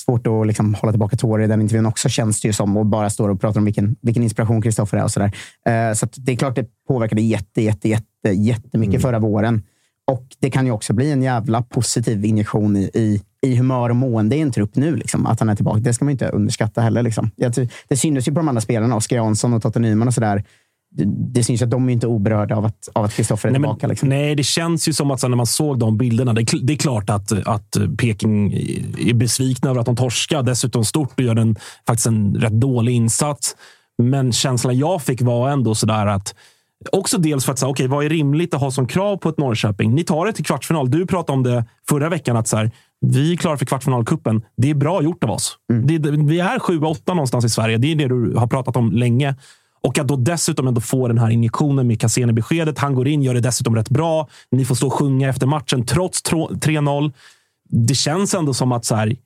svårt att liksom, hålla tillbaka tårar i den intervjun också, känns det ju som. Och bara står och pratar om vilken, vilken inspiration Kristoffer är och sådär. Eh, så det är klart det påverkade jätte, jätte, jätte, jättemycket förra våren. Och det kan ju också bli en jävla positiv injektion i, i, i humör och mående i en trupp nu. Liksom, att han är tillbaka. Det ska man inte underskatta heller. Liksom. Det syntes ju på de andra spelarna, Oskar Jansson och Totte Nyman och sådär. Det, syns ju att de är inte oberörda av att av att Kristoffer är Nej, tillbaka. men, Liksom. nej, det känns ju som att när man såg de bilderna. Det, det är klart att, att Peking är besvikna över att de torskar. Dessutom stort och gör en, faktiskt en rätt dålig insats. Men känslan jag fick var ändå sådär att Också dels för att säga, okej, vad är rimligt att ha som krav på ett Norrköping? Ni tar det till kvartsfinal. Du pratade om det förra veckan, att så här, vi är klara för kvartsfinalkuppen. Det är bra gjort av oss. Det, vi är 7-8 någonstans i Sverige. Det är det du har pratat om länge. Och att då dessutom ändå få den här injektionen med Cassini-beskedet. Han går in, gör det dessutom rätt bra. Ni får stå och sjunga efter matchen trots tro- 3-0. Det känns ändå som att så här,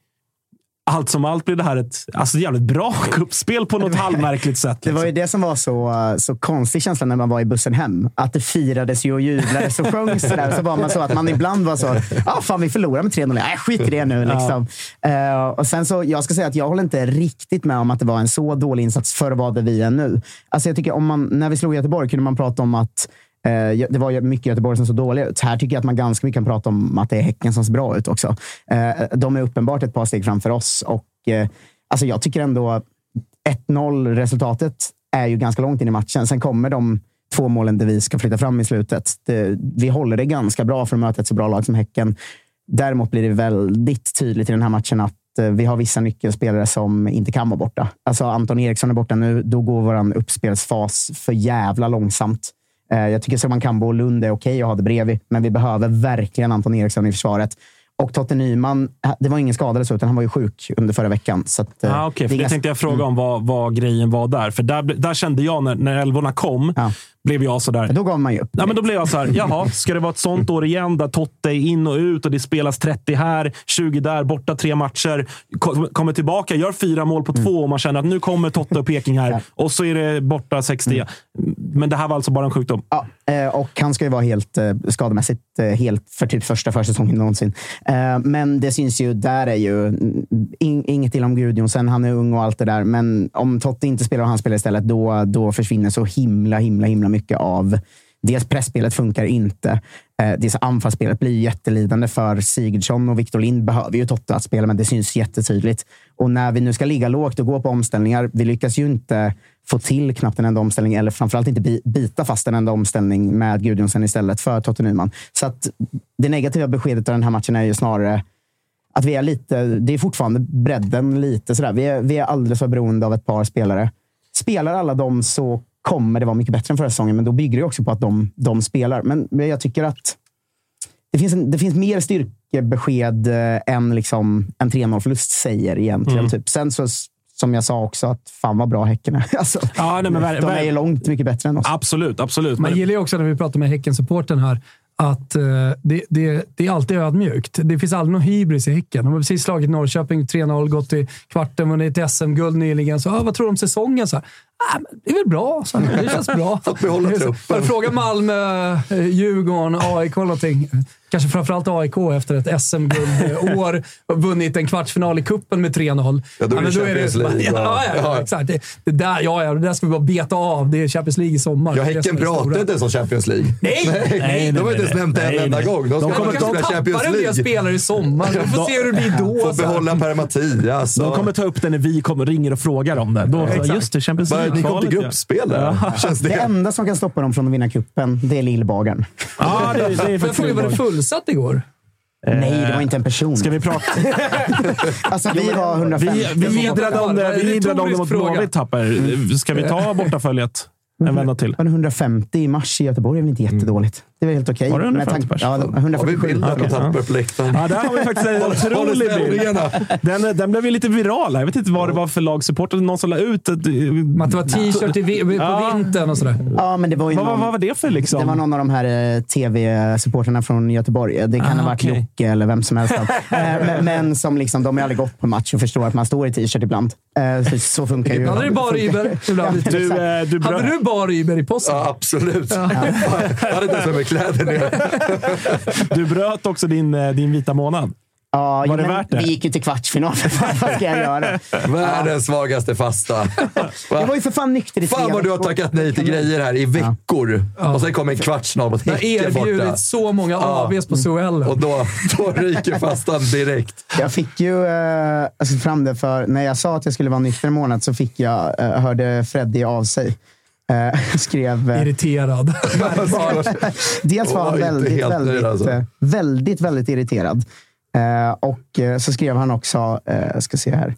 allt som allt blir det här ett alltså, jävligt bra kuppspel på något halvmärkligt sätt. Det var ju liksom. det som var så, så konstig känsla när man var i bussen hem. Att det firades ju och jublades och sjöngs. Där. Så var man så att man ibland var så, ah, fan vi förlorar med 3-0. Nej, skit i det nu. Liksom. Eh, och sen så, jag ska säga att jag håller inte riktigt med om att det var en så dålig insats för vad det vi är nu. Alltså jag tycker om man, när vi slog Göteborg kunde man prata om att Eh, det var ju mycket Göteborg som såg dåliga ut. Här tycker jag att man ganska mycket kan prata om att det är Häcken som ser bra ut också. Eh, de är uppenbart ett par steg framför oss. Och, eh, alltså jag tycker ändå 1-0 resultatet är ju ganska långt in i matchen. Sen kommer de två målen där vi ska flytta fram i slutet. Det, vi håller det ganska bra för att möta ett så bra lag som Häcken. Däremot blir det väldigt tydligt i den här matchen att eh, vi har vissa nyckelspelare som inte kan vara borta. Alltså Anton Eriksson är borta nu. Då går vår uppspelsfas för jävla långsamt. Eh, Jag tycker Soman Kambo och Lund är okej att ha det bredvid, men vi behöver verkligen Anton Eriksson i försvaret. Och Totte Nyman, eh, det var ingen skada så, utan han var ju sjuk under förra veckan. Så att, eh, Ah, okay, det för det ganska- tänkte jag fråga om vad, vad grejen var där. För där, där kände jag när, när älvorna kom, Ja. Blev jag sådär. Då gav man ju upp. Ja, men då blev jag så här, jaha, ska det vara ett sånt år igen där Totte är in och ut och det spelas 30 här, 20 där, borta tre matcher. Ko- Kommer tillbaka, gör fyra mål på två och man känner att nu kommer Totte och Peking här. Och så är det borta 60. Men det här var alltså bara en sjukdom. Ja, eh, och han ska ju vara helt eh, skademässigt eh, helt för typ första försäsongen någonsin. Men det syns ju, där är ju mm, in, inget illa om Gudjonsen. Han är ung och allt det där. Men om Totte inte spelar och han spelar istället, då, då försvinner så himla, himla, himla mycket av Dels pressspelet funkar inte. Eh, dels anfallsspelet blir jättelidande för Sigurdsson och Victor Lind behöver ju Totte att spela, men det syns jättetydligt. Och när vi nu ska ligga lågt och gå på omställningar, vi lyckas ju inte få till knappt en enda omställning, eller framförallt inte bi- bita fast en enda omställning med Gudjonsen istället för Totte Nyman. Så att det negativa beskedet av den här matchen är ju snarare att vi är lite, det är fortfarande bredden lite sådär. Vi är, vi är alldeles för beroende av ett par spelare. Spelar alla dem så kommer det vara mycket bättre än förra säsongen, men då bygger det också på att de, de spelar. Men men jag tycker att det finns, en, det finns mer styrkebesked eh, än liksom en 3-0-förlust säger egentligen. Mm. Typ. Sen så, som jag sa också, att fan vad bra Häcken är. Alltså, Ja, nej, men de är ju långt mycket bättre än oss. Absolut, absolut. Man Men- gillar ju också när vi pratar med Häcken-supporten här, att eh, det, det, det är alltid ödmjukt. Det finns aldrig någon hybris i Häcken. De har precis slagit Norrköping 3-0, gått till kvarten, vunnit ett SM-guld nyligen. Så, ah, vad tror du om säsongen? Så här, ah, det är väl bra. Så, det känns bra. Fått behålla truppen. Fråga Malmö, eh, Djurgården, AIK eller någonting. Kanske framförallt AIK efter ett SM-guldår. Vunnit en kvartsfinal i kuppen med 3-0. Ja, då är det Champions League, Ja, ja, ja, Ja. exakt. Det, det, där, ja, ja, det där ska vi bara beta av. Det är Champions League i sommar. Ja, Häcken pratar inte ens om Champions League. Nej! nej, de har inte ens nej, nämnt det en nej, enda nej. gång. De De kommer ta- spela Champions tappar en del League. spelare i sommar. Vi får se hur det blir då. Får behålla Per-Mattias. De kommer ta upp det när vi kommer, ringer och frågar om det. Då, just det, Champions Bara, Ni kom till ja. gruppspel där. Känns Det det? enda som kan stoppa dem från att vinna kuppen, det är Lillbagaren. Ja, det, det är Får jag faktiskt fråga, var det fullsatt igår? Nej, det var inte en person. Ska vi prata? Alltså, vi var 150. Vi, vi idrade om det, vi idrade om det mot Retorisk fråga. Blåvitt, Tapper. Ska vi ta bortaföljet en vända till? Men 150 i mars i Göteborg är väl inte jättedåligt? Det är väl helt okej. Var det Med 150 tanke- pers? Ja, Har vi 147. bilder på Tapper på läktaren? Ja, där har vi faktiskt en otrolig bild. Den, den blev ju lite viral. Jag vet inte vad det var för lagsupporter. Någon som la ut. Att det var t-shirt på Ja. vintern och sådär. Ja, men det var ju Vad, vad, någon, vad var det för liksom? det var någon av de här eh, tv-supporterna från Göteborg. Det kan Ah, ha varit okej. Jocke eller vem som helst. Eh, men, men som liksom, de har aldrig gått på match och förstår att man står i t-shirt ibland. Eh, Så, så funkar ju... Ibland är det bara. Ja, Du, du Hade du bara Uber i posten? Ja, absolut. Jag hade inte ens med kläder ner. Du bröt också din, eh, din vita månad. Ja, Var det men värt det? Vi gick ju till kvartsfinal. Vad ska jag göra? Världens svagaste fasta. Jag var ju för fan nykter i tre Fan vad du har tackat nej till grejer här i veckor. Och sen kommer en kvartsfinal mot Jag har Häcken borta. erbjudit så många AWs på SHL. Och då, då ryker fastan direkt. Jag fick ju eh, alltså fram det för när jag sa att jag skulle vara nykter en månad så fick jag, eh, hörde Freddy av sig. Eh, skrev... Eh, Irriterad. dels var han väldigt, väldigt, alltså. eh, väldigt, väldigt irriterad. Eh, och så skrev han också, eh, ska se här.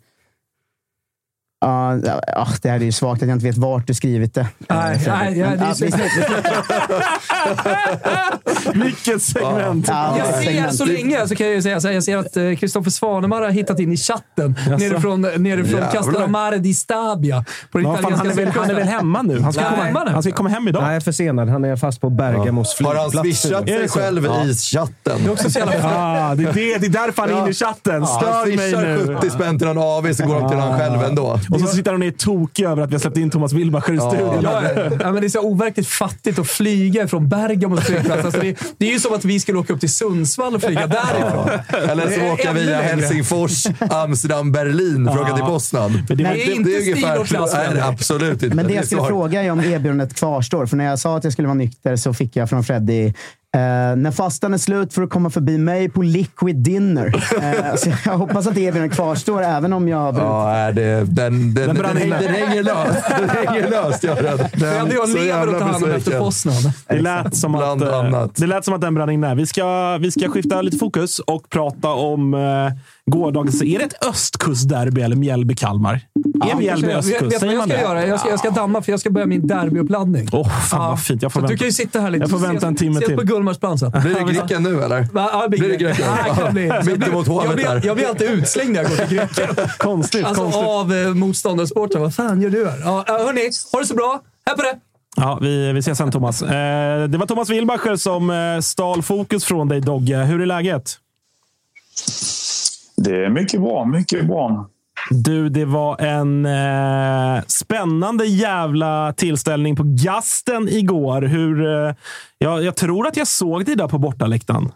Ja, ja, det här är ju svagt att jag inte vet vart du skrivit det. Eh, Nej, nej, ja, är ja, så- Vilket segment! Ja, Jag ser segment. så länge så kan jag ju säga så här, jag ser att eh, Kristoffer Svanemar har hittat in i chatten nerifrån, nerifrån Jävlar. Castellammare di Stabia. På Ja, fan, han, är väl, han är väl hemma nu? Han ska, Nej. komma, han ska komma hem idag. Nej, försenad. Han är fast på Bergamos Har han flygplats. swishat Är det sig själv Ja. i chatten? också så jävla Ah, det, är det, det är därför han är inne i chatten. Han Stör mig swishar nu. 70 spänn till någon AV så går de till han själv ändå. Och så sitter han och är tokig över att vi har släppt in Thomas Wilbacher i studion. Ja, ja, men det är så overkligt fattigt att flyga från Bergamo flygplats. Alltså det, det är ju som att vi skulle åka upp till Sundsvall och flyga därifrån. Eller Det så är åka via. Helsingfors, Amsterdam, Berlin för att åka till Poznan. Men det, Nej, inte stil och klass, Nej, absolut inte. Men det är jag skulle fråga är om erbjudandet kvarstår. För när jag sa att jag skulle vara nykter så fick jag från Freddy Eh, när fastan är slut får du komma förbi mig på liquid dinner. Eh, så jag hoppas att erbjudandet kvarstår även om jag har brutit. Ja, är det, den, den, den, den, brann den, hänger löst. Den hänger löst, den. Och Så lever och tar hand om efter. Poznan. Det lät, som att, Bland eh, annat. det lät som att den brann inne. Vi ska, vi ska skifta lite fokus och prata om eh, gårdagens... Är det ett östkustderby eller Mjällby-Kalmar? Är Mjällby Vet- östkust? Vet du vad jag ska det? göra? Jag ska, jag ska damma för jag ska börja min derbyuppladdning. Åh, fan Ja. vad fint. Jag får Så vänta. du kan ju sitta här lite. Jag får Ses- vänta en timme ses till. på Gullmarsplan sen. Blir det Griken nu eller? Va? Ja, Blir det Jag mitt blir- emot hovet där. jag blir alltid utslängd när jag går till Grekland. Konstigt. Alltså konstigt. av eh, motståndarsportrar. Vad fan gör du här? Ja, hörni, ha det så bra. Här på det! Ja, vi, vi ses sen Thomas. Eh, det var Thomas Wilbacher som eh, stal fokus från dig Dogge. Hur är läget? Det är mycket bra, mycket bra. Du, det var en eh, spännande jävla tillställning på Gasten igår. Hur, eh, jag, jag tror att jag såg dig där på bortaläktaren.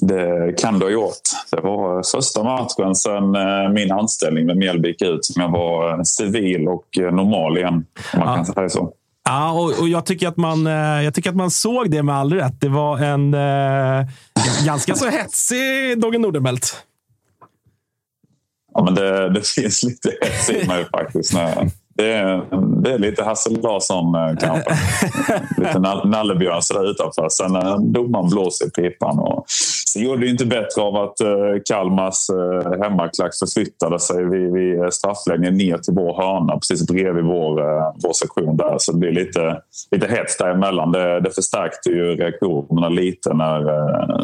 Det kan du ha gjort. Det var första matchen sen eh, min anställning med Mjällby gick ut som jag var eh, civil och eh, normal igen. Om man Ja. kan säga så. Ja, och, och jag, tycker att man, jag tycker att man såg det med all rätt. Det var en eh, ganska så hetsig Dogge Nordenbelt. Ja, men det, det finns lite hets i mig faktiskt. Nej. Det är, det är lite Hasse Larsson eh, kanske. lite nall- nallebjörn sådär utanför. Sen eh, domaren blåser i pipan. Och, så gjorde det inte bättre av att eh, Kalmars hemmaklack förflyttade sig vid, vid straffläggningen ner till vår hörna precis bredvid vår, vår sektion där. Så det blir lite, lite hets däremellan. Det, det förstärkte ju reaktionerna lite när, när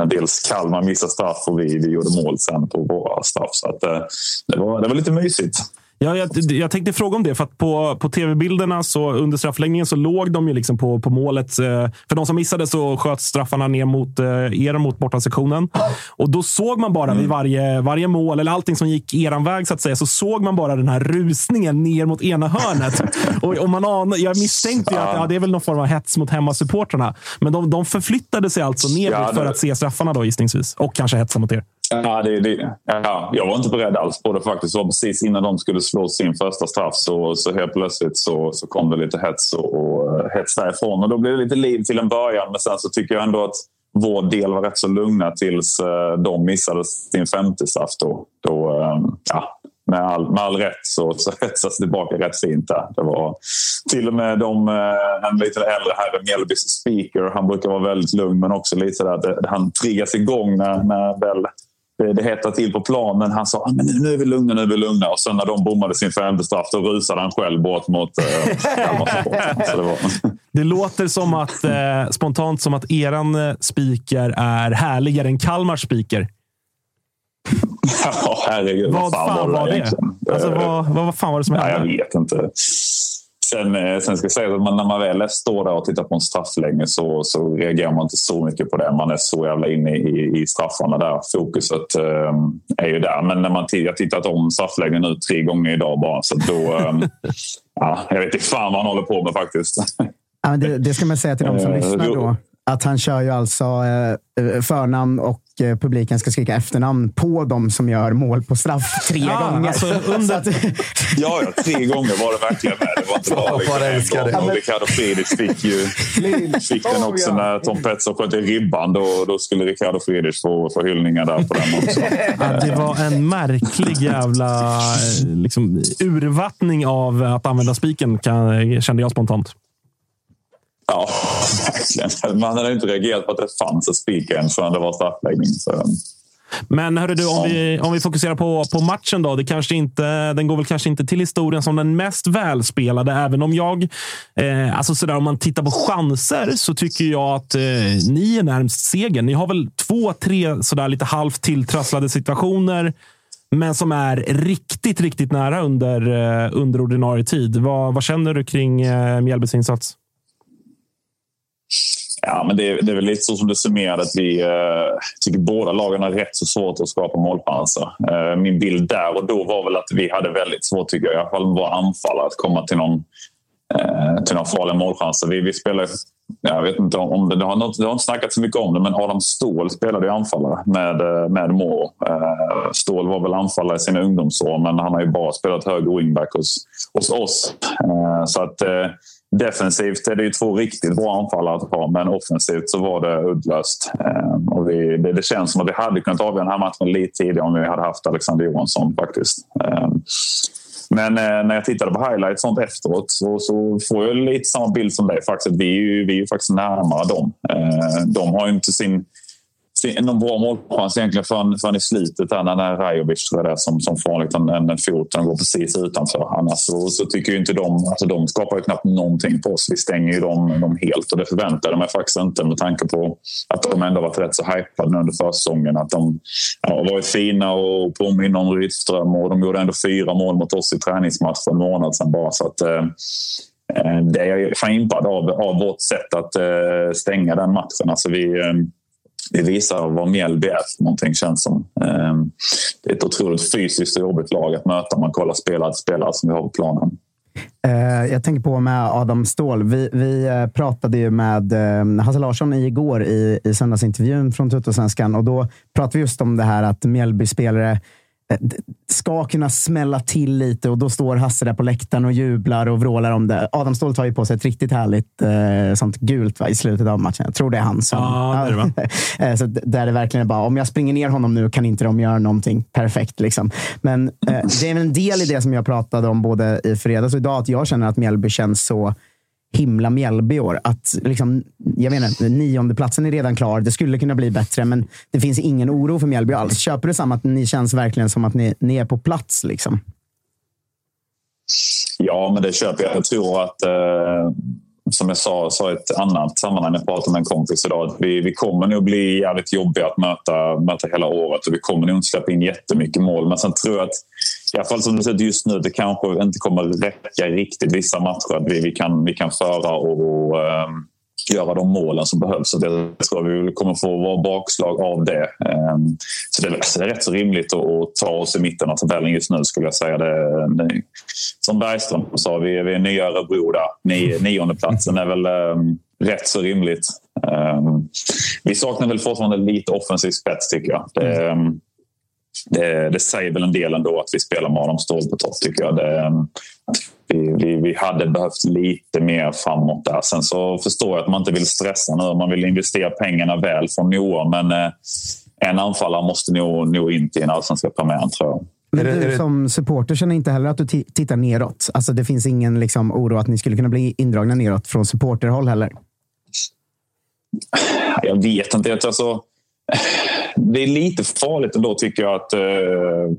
Eh, dels Kalmar missade straff och vi, vi gjorde mål sen på våra straff. Så att, eh, det, var, det var lite mysigt. Ja, jag, jag tänkte fråga om det, för att på, på tv-bilderna så under straffläggningen så låg de ju liksom på, på målet. eh, För de som missade så sköt straffarna ner mot eh, er, mot bortasektionen. Och då såg man bara vid varje, varje mål, eller allting som gick eran väg så att säga, så såg man bara den här rusningen ner mot ena hörnet. och, och man anar, jag misstänkte ju att ja, det är väl någon form av hets mot hemmasupportrarna. Men de, de förflyttade sig alltså neråt Ja, det- för att se straffarna då gissningsvis. Och kanske hetsa mot er. Ja, det, det, ja, jag var inte beredd alls på det faktiskt. Det var precis innan de skulle slå sin första straff så, så helt plötsligt så, så kom det lite hets och, och eh, hets därifrån. Och då blev det lite liv till en början. Men sen så tycker jag ändå att vår del var rätt så lugna tills eh, de missade sin femte straff. Då, då, eh, ja, med, all, med all rätt så, så hetsades det tillbaka rätt fint där. Det var till och med de, en lite äldre herre, Mjällbys speaker, han brukar vara väldigt lugn men också lite sådär att han triggas igång när, när väl det, det hettar till på planen. Han sa ah, men nu, är vi lugna, nu är vi lugna. Och sen när de bommade sin femte straff då rusade han själv bort mot eh, det var... Det låter som att, eh, spontant som att eran eh, speaker är härligare än Kalmars speaker. Ja, herregud. Vad fan var det? egentligen? Alltså, Eh, vad, vad, vad fan var det som Ja, jag hände? vet inte. Sen, eh, sen ska jag säga att man, när man väl står där och tittar på en straffläggning så, så reagerar man inte så mycket på det. Man är så jävla inne i, i straffarna där. Fokuset eh, är ju där. Men när man jag tittat om straffläggningen nu tre gånger idag bara. Så då, eh, ja, jag vet inte fan vad han håller på med faktiskt. Ja, det, det ska man säga till de som Eh, lyssnar då. Att han kör ju alltså eh, förnamn och eh, publiken ska skrika efternamn på de som gör mål på straff tre Ja, gånger. alltså, under- Så att, Ja, ja, tre gånger var det verkligen med. Det var inte bara liksom älskar det. Och Ricardo Friedrich fick ju fick den också när Tom Pettersson sköt i ribban. Då, då skulle Ricardo Friedrich få, få hyllningar där på den också. Ja, det var en märklig jävla eh, liksom, urvattning av att använda spiken, kände jag spontant. Ja, verkligen. Man hade inte reagerat på att det fanns ett spik än förrän det var straffläggning. Så, Men hörru du, om vi, om vi fokuserar på, på matchen då. Det kanske inte, den går väl kanske inte till historien som den mest välspelade, även om jag... Eh, alltså sådär, om man tittar på chanser så tycker jag att eh, ni är närmst segern. Ni har väl två, tre sådär lite halvt tilltrasslade situationer, men som är riktigt, riktigt nära under, eh, under ordinarie tid. Vad, vad känner du kring eh, Mjällbys insats? Ja, men det, är- det är väl lite så som du summerade att vi eh, tycker båda lagen har rätt så svårt att skapa målchanser. Eh, min bild där och då var väl att vi hade väldigt svårt, tycker jag, i alla fall med våra anfallare att komma till någon eh, till någon farliga målchanser. Vi, vi spelar, jag vet inte om det, det har, något, det har inte snackats så mycket om det, men Adam Ståhl spelade ju anfallare med, eh, med Moro. Eh, Ståhl var väl anfallare i sina ungdomsår, men han har ju bara spelat höger wingback hos, hos oss. Eh, så att eh, defensivt är det ju två riktigt bra anfallare att ha, men offensivt så var det uddlöst. Ehm, och vi, det, det känns som att vi hade kunnat avgöra den här matchen lite tidigare om vi hade haft Alexander Johansson faktiskt. Ehm, men eh, när jag tittade på highlights sånt efteråt så, så får jag lite samma bild som dig. Faktiskt, vi, är ju, vi är ju faktiskt närmare dem. Ehm, de har ju inte sin, sin, någon bra målchans egentligen förrän, förrän i slutet. Där, när Rajovic tror jag det är som, som får en, en, en fot. och går precis utanför. Annars så, så tycker ju inte de... Alltså de skapar ju knappt någonting på oss. Vi stänger ju dem, dem helt och det förväntade jag mig faktiskt inte med tanke på att de ändå varit rätt så hypade nu under försäsongen. Att de ja, har varit fina och påminner om Rydström och de gjorde ändå fyra mål mot oss i träningsmatch för en månad sedan bara. Så att, eh, eh det är jag fan impad av, av vårt sätt att eh, stänga den matchen. Alltså vi, eh, vi visar vad Mjällby är för någonting känns som. Eh, Det är ett otroligt fysiskt och jobbigt lag att möta om man kollar spelare till spelare som vi har på planen. Eh, jag tänker på med Adam Ståhl. Vi, vi eh, pratade ju med eh, Hasse Larsson igår i, i söndagsintervjun från Tuttosvenskan och då pratade vi just om det här att Mjällby-spelare ska kunna smälla till lite och då står Hasse där på läktaren och jublar och vrålar om det. Adam Ståhl tar ju på sig ett riktigt härligt eh, sånt gult va, i slutet av matchen. Jag tror det är han som... Ja, det är det? Eh, så där det verkligen är bara, om jag springer ner honom nu kan inte de göra någonting perfekt. Liksom. Men eh, det är en del i det som jag pratade om både i fredags och idag, att jag känner att Mjällby känns så himla Mjällby i år. Att liksom, jag menar, nionde platsen är redan klar. Det skulle kunna bli bättre, men det finns ingen oro för Mjällby alls. Köper du samma att ni känns verkligen som att ni, ni är på plats? Liksom? Ja, men det köper jag. Jag tror att, eh, som jag sa, sa i ett annat sammanhang, jag pratade med en kompis idag, att vi, vi kommer nog bli jävligt jobbiga att möta, möta hela året och vi kommer nog inte släppa in jättemycket mål. Men sen tror jag att i alla fall som det ser ut just nu, det kanske inte kommer räcka riktigt vissa matcher. Att vi, vi, kan, vi kan föra och, och um, göra de målen som behövs. Så det tror jag vi kommer få vara bakslag av det. Um, så det, är, det är rätt så rimligt att, att, ta oss i mitten av tabellen just nu skulle jag säga. Det, det, som Bergström sa, vi, är, vi är nya Örebro där. Ni, niondeplatsen är väl um, rätt så rimligt. Um, vi saknar väl fortfarande lite offensiv spets tycker jag. Det, um, det, det säger väl en del ändå att vi spelar med Adam Ståhl på topp tycker jag. Det, vi, vi, vi, hade behövt lite mer framåt där. Sen så förstår jag att man inte vill stressa nu. Man vill investera pengarna väl från Noah. Men eh, en anfallare måste nog, nog in till en allsvenska premiären tror jag. Men du som supporter känner inte heller att du tittar neråt? Alltså det finns ingen liksom, oro att ni skulle kunna bli indragna neråt från supporterhåll heller? Jag vet inte. Alltså, det är lite farligt ändå tycker jag att uh,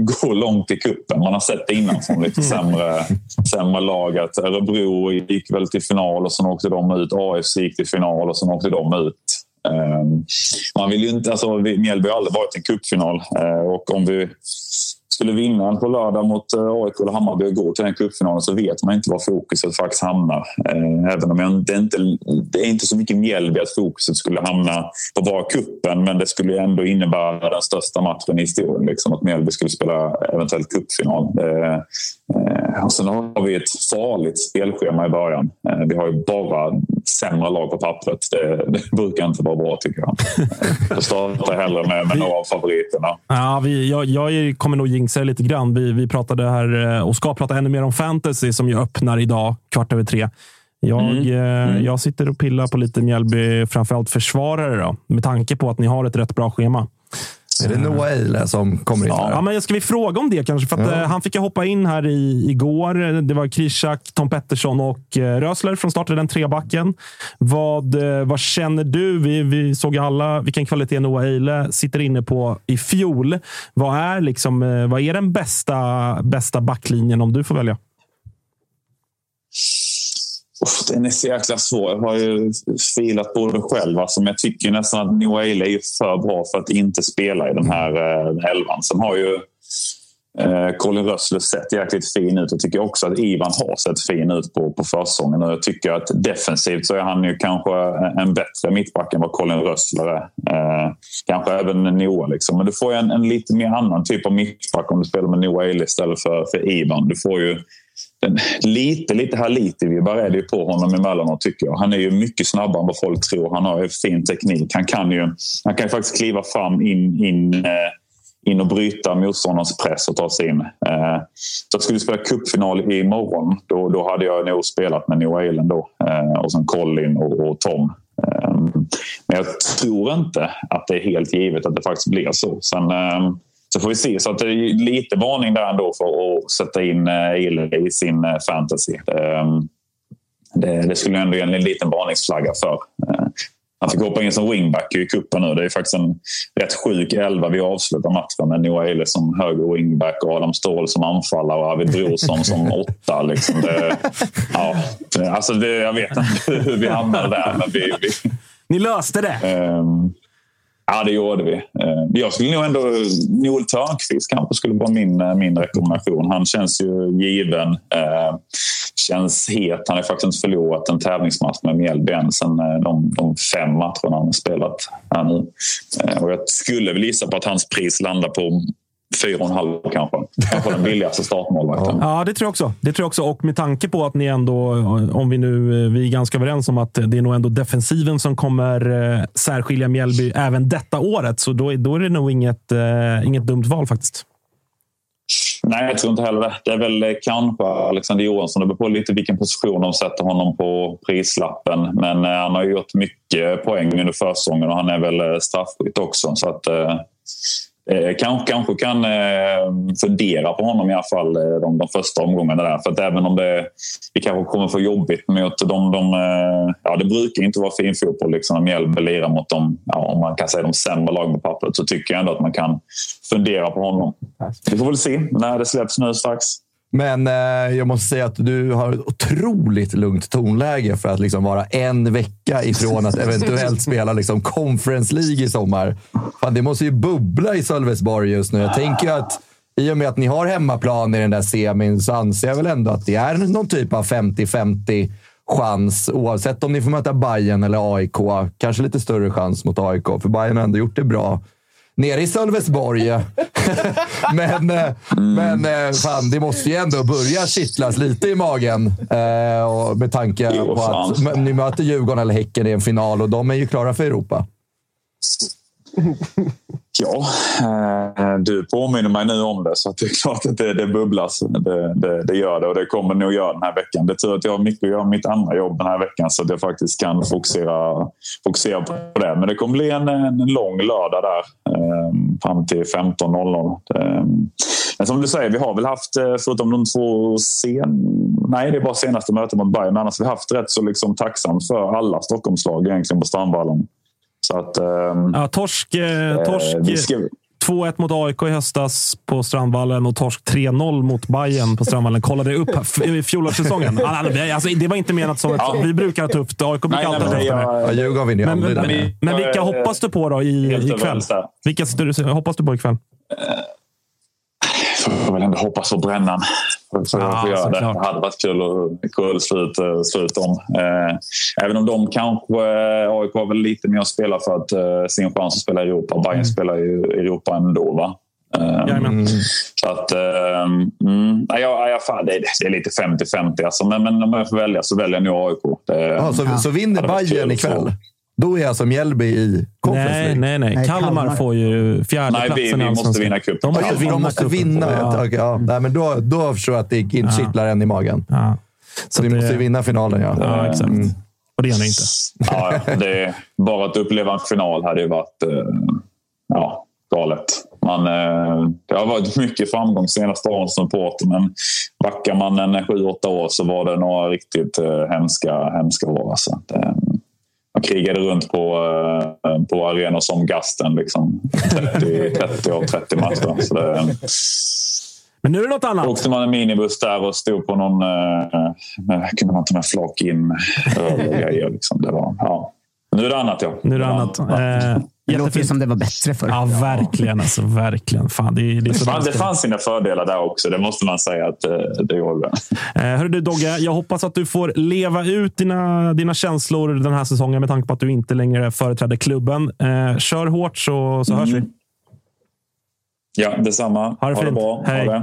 gå långt i kuppen. Man har sett det innan från lite mm. sämre, sämre lag. Att Örebro gick väl till final och sen åkte de ut. AFC gick till final och sen åkte de ut. Um, man vill ju inte, alltså, Mjällby har aldrig varit i en cupfinal uh, och om vi skulle vinna på lördag mot eh, AIK eller Hammarby och gå till den cupfinalen så vet man inte var fokuset faktiskt hamnar. Eh, även om jag, det, är inte, det är inte så mycket Mjällby att fokuset skulle hamna på bara kuppen men det skulle ändå innebära den största matchen i historien. Liksom, att Mjällby skulle spela eventuellt cupfinal. Eh, Eh, och sen har vi ett farligt spelschema i början. Vi har ju bara sämre lag på pappret. Det, det brukar inte vara bra tycker jag. Jag startar hellre med, med några av favoriterna. Ja, vi, jag, jag kommer nog jinxa lite grann. Vi, vi pratade här eh, och ska prata ännu mer om fantasy som ju öppnar idag kvart över tre. Jag, mm. Eh, mm. jag sitter och pillar på lite Mjällby, framförallt försvarare, då, med tanke på att ni har ett rätt bra schema. Är det Noah Eile som kommer in? Ja, men ska vi fråga om det kanske? För att, ja. Eh, han fick ju hoppa in här i, igår. Det var Krishak, Tom Pettersson och eh, Rösler från start i den trebacken. Vad, eh, vad känner du? Vi, vi såg ju alla vilken kvalitet Noah Eile sitter inne på i fjol. Vad är, liksom, vad är den bästa, bästa backlinjen om du får välja? Den är så jäkla svår. Jag har ju filat på det själv. Alltså, men jag tycker nästan att Noel är för bra för att inte spela i den här eh, elvan. Sen har ju eh, Colin Rössler sett jäkligt fin ut. Jag tycker också att Ivan har sett fin ut på, på försäsongen. Och jag tycker att defensivt så är han ju kanske en bättre mittback än vad Colin Rössler är. Eh, kanske även Noah. Liksom. Men du får ju en, en, lite mer annan typ av mittback om du spelar med Noah istället för, för Ivan. Du får ju lite, lite Haliti-vibbar är det ju på honom emellanåt tycker jag. Han är ju mycket snabbare än vad folk tror. Han har ju fin teknik. Han kan ju, han kan ju faktiskt kliva fram in, in, eh, in och bryta motståndarens press och ta sig in. Eh, så jag skulle vi spela cupfinal imorgon då, då hade jag nog spelat med Noah Allen då. Eh, och sen Colin och, och Tom. Men jag tror inte att det är helt givet att det faktiskt blir så. Sen, så får vi se. Så att det är lite varning där ändå för att sätta in Ille eh, i sin eh, fantasy. Ehm, det, det skulle ändå ge en liten varningsflagga för. Eh, han fick hoppa in som wingback i cupen nu. Det är faktiskt en rätt sjuk elva vi avslutar matchen med Noah Eile som höger wingback och Adam Ståhl som anfallare och Arvid Brorsson som åtta. Liksom det, ja, alltså det, jag vet inte hur vi hamnade där. Men vi, vi, Ni löste det? Um, Ja, det gjorde vi. Eh, jag skulle nog ändå... Noel Törnqvist kanske skulle vara min, eh, min rekommendation. Han känns ju given. Eh, känns het. Han har faktiskt inte förlorat en tävlingsmatch med Mjällby än sen de, de fem matcherna han har spelat här nu. Och jag skulle väl gissa på att hans pris landar på fyra och en halv kanske. Kanske den billigaste startmålvakten. Ja, det tror jag också. Det tror jag också. Och med tanke på att ni ändå, om vi nu, vi är ganska överens om att det är nog ändå defensiven som kommer eh, särskilja Mjällby även detta året. Så då, då är det nog inget, eh, inget dumt val faktiskt. Nej, jag tror inte heller det. Det är väl kanske Alexander Johansson. Det beror på lite vilken position de sätter honom på prislappen. Men eh, han har gjort mycket poäng under försäsongen och han är väl straffskytt också. Så att, eh, kanske, kanske kan eh, fundera på honom i alla fall eh, de, de första omgångarna. Där. För att även om det, vi kanske kommer få jobbigt mot de... de eh, ja, det brukar inte vara fin fotboll liksom, när Mjällby lirar mot de, ja, om man kan säga de sämre lagen på pappret. Så tycker jag ändå att man kan fundera på honom. Vi får väl se när det släpps nu strax. Men eh, jag måste säga att du har ett otroligt lugnt tonläge för att liksom vara en vecka ifrån att eventuellt spela liksom Conference League i sommar. Fan, det måste ju bubbla i Sölvesborg just nu. Jag tänker att i och med att ni har hemmaplan i den där semin så anser jag väl ändå att det är någon typ av 50-50 chans, oavsett om ni får möta Bayern eller AIK. Kanske lite större chans mot AIK, för Bayern har ändå gjort det bra nere i Sölvesborg. men eh, men eh, fan, det måste ju ändå börja kittlas lite i magen. Eh, och med tanke Jo, på fan. att ni möter Djurgården eller Häcken i en final och de är ju klara för Europa. Ja, eh, du påminner mig nu om det så att det är klart att det, det bubblas. Det, det, det gör det och det kommer nog göra den här veckan. Det är tur att jag har mycket att göra med mitt andra jobb den här veckan så att jag faktiskt kan fokusera, fokusera på det. Men det kommer bli en, en lång lördag där eh, fram till 15.00. Eh, men som du säger, vi har väl haft, förutom de två sen... Nej, det är bara senaste mötet mot Bayern. Men annars har vi haft rätt så liksom tacksamt för alla Stockholmslag egentligen på Strandvallen. Så att... ehm, Ja, torsk eh, torsk vi ska- 2-1 mot AIK i höstas på Strandvallen och torsk 3-0 mot Bayern på Strandvallen. Kollade upp fjolårssäsongen. Alltså, det var inte menat som. Ja. Vi brukar ha tufft. AIK brukar Nej, alltid med. jag- Ja, Djurgården vinner ju Men, men, aldrig. men, men vilka hoppas du på då i, ikväll? Vilka hoppas du på ikväll? får väl ändå hoppas på brännan. För för Ja, att göra det. det hade varit kul att kul slut, eh, slut om. Eh, även om de kanske... Eh, AIK har väl lite mer att spela för att eh, sin chans att spela i Europa. Bayern spelar ju i Europa ändå. Va? Jajamän. så att... Eh, mm, nej, ja, ja, fan, det, är, det är lite 50-50. Alltså. Men, men om jag får välja så väljer jag nog AIK. Det, Ja, så, så vinner Bayern ikväll. Då är alltså Mjällby i Conference Nej, nej, nej. Nej, Kalmar, Kalmar. får ju fjärde Nej, vi- vi måste vinna cupen. De Ja, måste vinna de måste cupen. vinna. Ja. Ja. Ja. Nej, men då, då förstår jag att det inte kittlar än i magen. Ja. Så ni det- måste ju vinna finalen, ja. Ja, exakt. Mm. Och det gör ni inte. Ja, ja, det, bara att uppleva en final hade ju varit eh, ja, galet. Man, eh, det har varit mycket framgång senaste åren som supporter men backar man en sju, åtta år så var det några riktigt eh, hemska, hemska år. Alltså. Det, krigade runt på, eh, på arenor som Gasten. Liksom. 30, 30 av 30 matcher. Så det, Men nu är det något annat. åkte man en minibuss där och stod på någon... Eh, med, kunde man ta med flak in öl och grejer. Liksom. Det var, ja. Nu är det annat, ja. Nu är det annat. Eh, Det låter ju jättefint. som det var bättre förr. Ja, verkligen. Alltså, verkligen. Fan, det, det är så Fan, det fanns sina fördelar där också. Det måste man säga att eh, det gjorde. Eh, hörru du Dogge, jag hoppas att du får leva ut dina, dina känslor den här säsongen med tanke på att du inte längre företräder klubben. Eh, kör hårt så, så hörs vi. Ja, detsamma. Ha det fint. bra. Hej.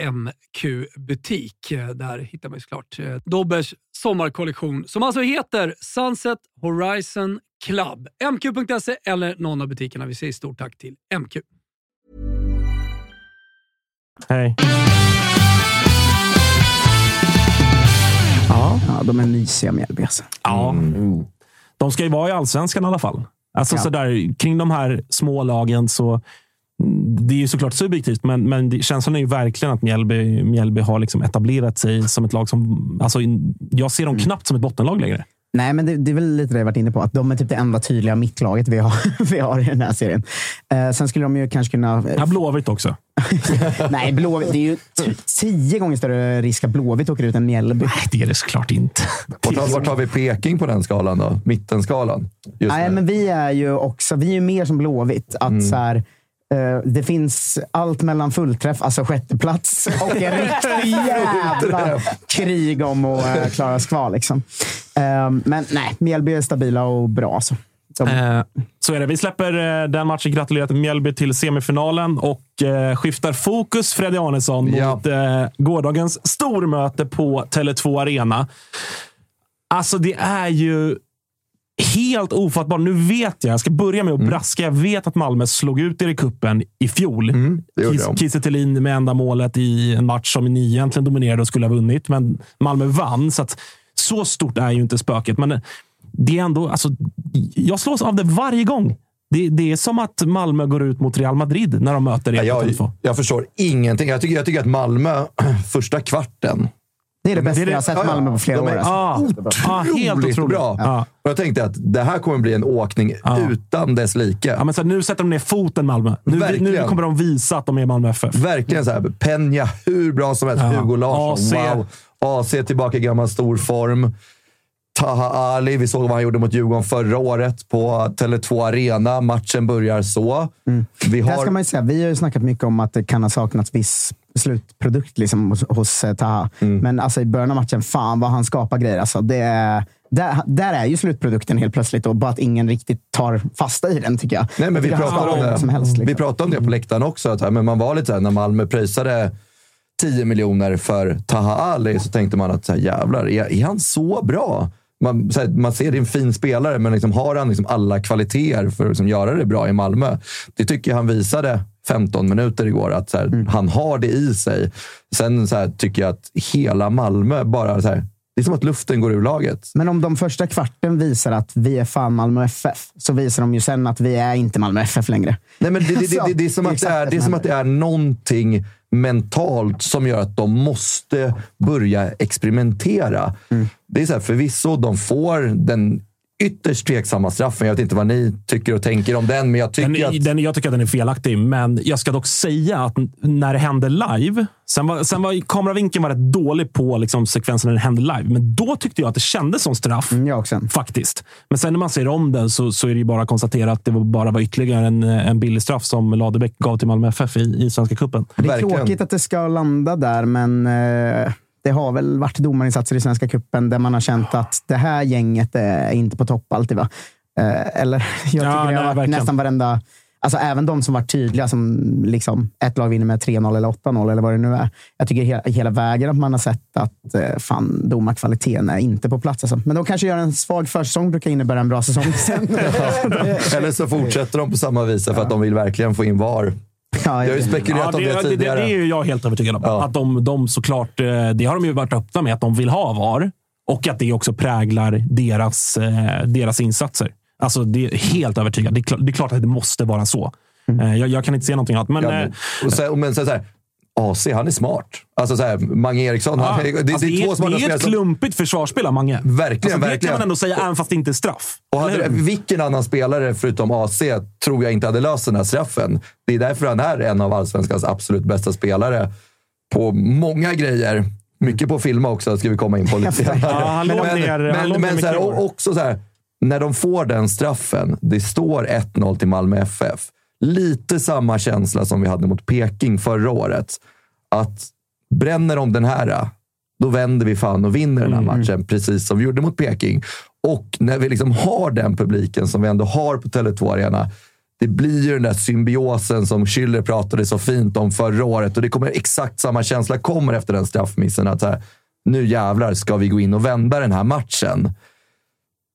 MQ-butik. Eh, Där hittar man såklart eh, Dobbers sommarkollektion som alltså heter Sunset Horizon Club. mq.se eller någon av butikerna. Vi säger stort tack till MQ. Hej. Ja, ja de är mysiga Mjällby alltså. Ja. De ska ju vara i allsvenskan i alla fall. Alltså Ja. sådär, kring de här små lagen så mm, det är ju såklart subjektivt, men, men det- känslan är ju verkligen att Mjällby, Mjällby har liksom etablerat sig som ett lag som... Alltså, jag ser dem knappt som ett bottenlag längre. Nej, men det, det är väl lite det jag varit inne på. Att de är typ det enda tydliga mittlaget vi har, vi har i den här serien. Eh, sen skulle de ju kanske kunna... Ja, Blåvitt också. Nej, Blåvitt. Det är ju t- tio gånger större risk att Blåvitt åker ut än Mjällby. Nej, det är det såklart inte. Vart har, vi Peking på den skalan då? Mittenskalan? Just Nej, nu. men vi är ju också vi är ju mer som Blåvitt. Att så här, Det finns allt mellan fullträff, alltså sjätteplats, och en riktig jävla krig om att eh, klara sig kvar. Liksom. Eh, Men nej, Mjällby är stabila och bra. Alltså. De, Eh, så är det. Vi släpper eh, den matchen. Gratulerar till Mjällby till semifinalen och eh, skiftar fokus, Freddy Arnesson, Ja. mot eh, gårdagens stormöte på Tele2 Arena. Alltså, det är ju helt ofattbart. Nu vet jag, jag ska börja med att braska. Jag vet att Malmö slog ut er i kuppen i fjol. Mm. Kiese Thelin med enda målet i en match som ni egentligen dominerade och skulle ha vunnit, men Malmö vann. Så, att, så stort är ju inte spöket. Men det är ändå, alltså, jag slås av det varje gång. Det, det är som att Malmö går ut mot Real Madrid när de möter er på Jag, Tele2. jag förstår ingenting. Jag tycker, jag tycker att Malmö, första kvarten, det är det bästa det- jag har sett ja. Malmö på flera De är- år. Alltså. Ah, ah, helt otroligt otroligt. bra. Ja. Och jag tänkte att det här kommer bli en åkning Ja. utan dess like. Ja, men så här, nu sätter de ner foten, Malmö. Nu, nu kommer de visa att de är Malmö FF. Verkligen så här. Peña hur bra som helst. Ja. Hugo Larsson, AC. wow. AC tillbaka i gammal stor form. Taha Ali, vi såg vad han gjorde mot Djurgården förra året på Tele2 Arena. Matchen börjar så. Vi Där ska har... man ju säga, vi har ju snackat mycket om att det kan ha saknats viss slutprodukt liksom, hos, hos eh, Taha. Mm. Men alltså, i början av matchen, fan vad han skapar grejer. Alltså, det är, där, där är ju slutprodukten helt plötsligt och bara att ingen riktigt tar fasta i den tycker jag. Nej, men vi han pratade om det. Som helst, liksom. Vi pratade om det på läktaren också. Att, men man var lite så här, när Malmö pröjsade 10 miljoner för Taha Ali så tänkte man att så här, jävlar, är, är han så bra? Man, här, man ser det är en fin spelare, men liksom, har han liksom alla kvaliteter för att liksom, göra det bra i Malmö? Det tycker jag han visade 15 minuter igår, att här, han har det i sig. Sen här, tycker jag att hela Malmö bara... Så här, det är som att luften går ur laget. Men om de första kvarten visar att vi är fan Malmö FF, så visar de ju sen att vi är inte Malmö FF längre. Nej, men det, det, det, det, det är som, att det, exakt är, det är som som att det är någonting mentalt som gör att de måste börja experimentera. Det är så här, förvisso, de får den ytterst tveksamma straffen. Jag vet inte vad ni tycker och tänker om den, men jag tycker Den, att... den, jag tycker att den är felaktig, men jag ska dock säga att när det hände live. Sen var, sen var kameravinkeln var rätt dålig på liksom, sekvensen när det hände live, men då tyckte jag att det kändes som straff. Mm, jag också. Faktiskt. Men sen när man ser om den så, så är det ju bara att konstatera att det var bara var ytterligare en, en billig straff som Ladebäck gav till Malmö FF i, i Svenska cupen. Det är Verkligen. tråkigt att det ska landa där, men eh, det har väl varit domarinsatser i Svenska cupen där man har känt att det här gänget är inte på topp alltid. Va? Eh, eller jag tycker Ja, det nej, har varit verkligen. nästan varenda... Alltså även de som var tydliga, som liksom ett lag vinner med 3-0 eller 8-0 eller vad det nu är. Jag tycker hela, hela vägen att man har sett att eh, fan, domarkvaliteten är inte på plats. Alltså. Men de kanske gör en svag försäsong, brukar innebära en bra säsong sen. Eller så fortsätter de på samma vis för att de vill verkligen få in VAR. Ja, Jag har ju spekulerat Ja, om det, det, det, det, tidigare. det är ju jag helt övertygad om. Ja. Att de, de såklart, eh, det har de ju varit öppna med, att de vill ha VAR. Och att det också präglar deras, eh, deras insatser. Alltså, det är helt övertygad. Det är, klart, det är klart att det måste vara så. Eh, jag, jag kan inte se någonting annat. Men, Ja, men, och sen, men så här, AC, han är smart. Alltså så här, Mange Eriksson, ja, han, det, det, alltså, är två det, är ett som... klumpigt försvarsspel av Mange. Verkligen, alltså, Det kan verkligen. man ändå säga, även fast det inte är straff. Och hade, vilken annan spelare förutom AC tror jag inte hade löst den här straffen. Det är därför han är en av allsvenskans absolut bästa spelare på många grejer. Mycket på filma också, ska vi komma in på lite senare. Ja, han låg men ner- så här, också så här, när de får den straffen, det står 1-0 till Malmö FF. Lite samma känsla som vi hade mot Peking förra året. Att bränner de den här, då vänder vi fan och vinner den här Mm. matchen, precis som vi gjorde mot Peking. Och när vi liksom har den publiken som vi ändå har på Tele2 Arena, det blir ju den där symbiosen som Schüller pratade så fint om förra året. Och det kommer exakt samma känsla kommer efter den straffmissen. Att här, nu jävlar ska vi gå in och vända den här matchen.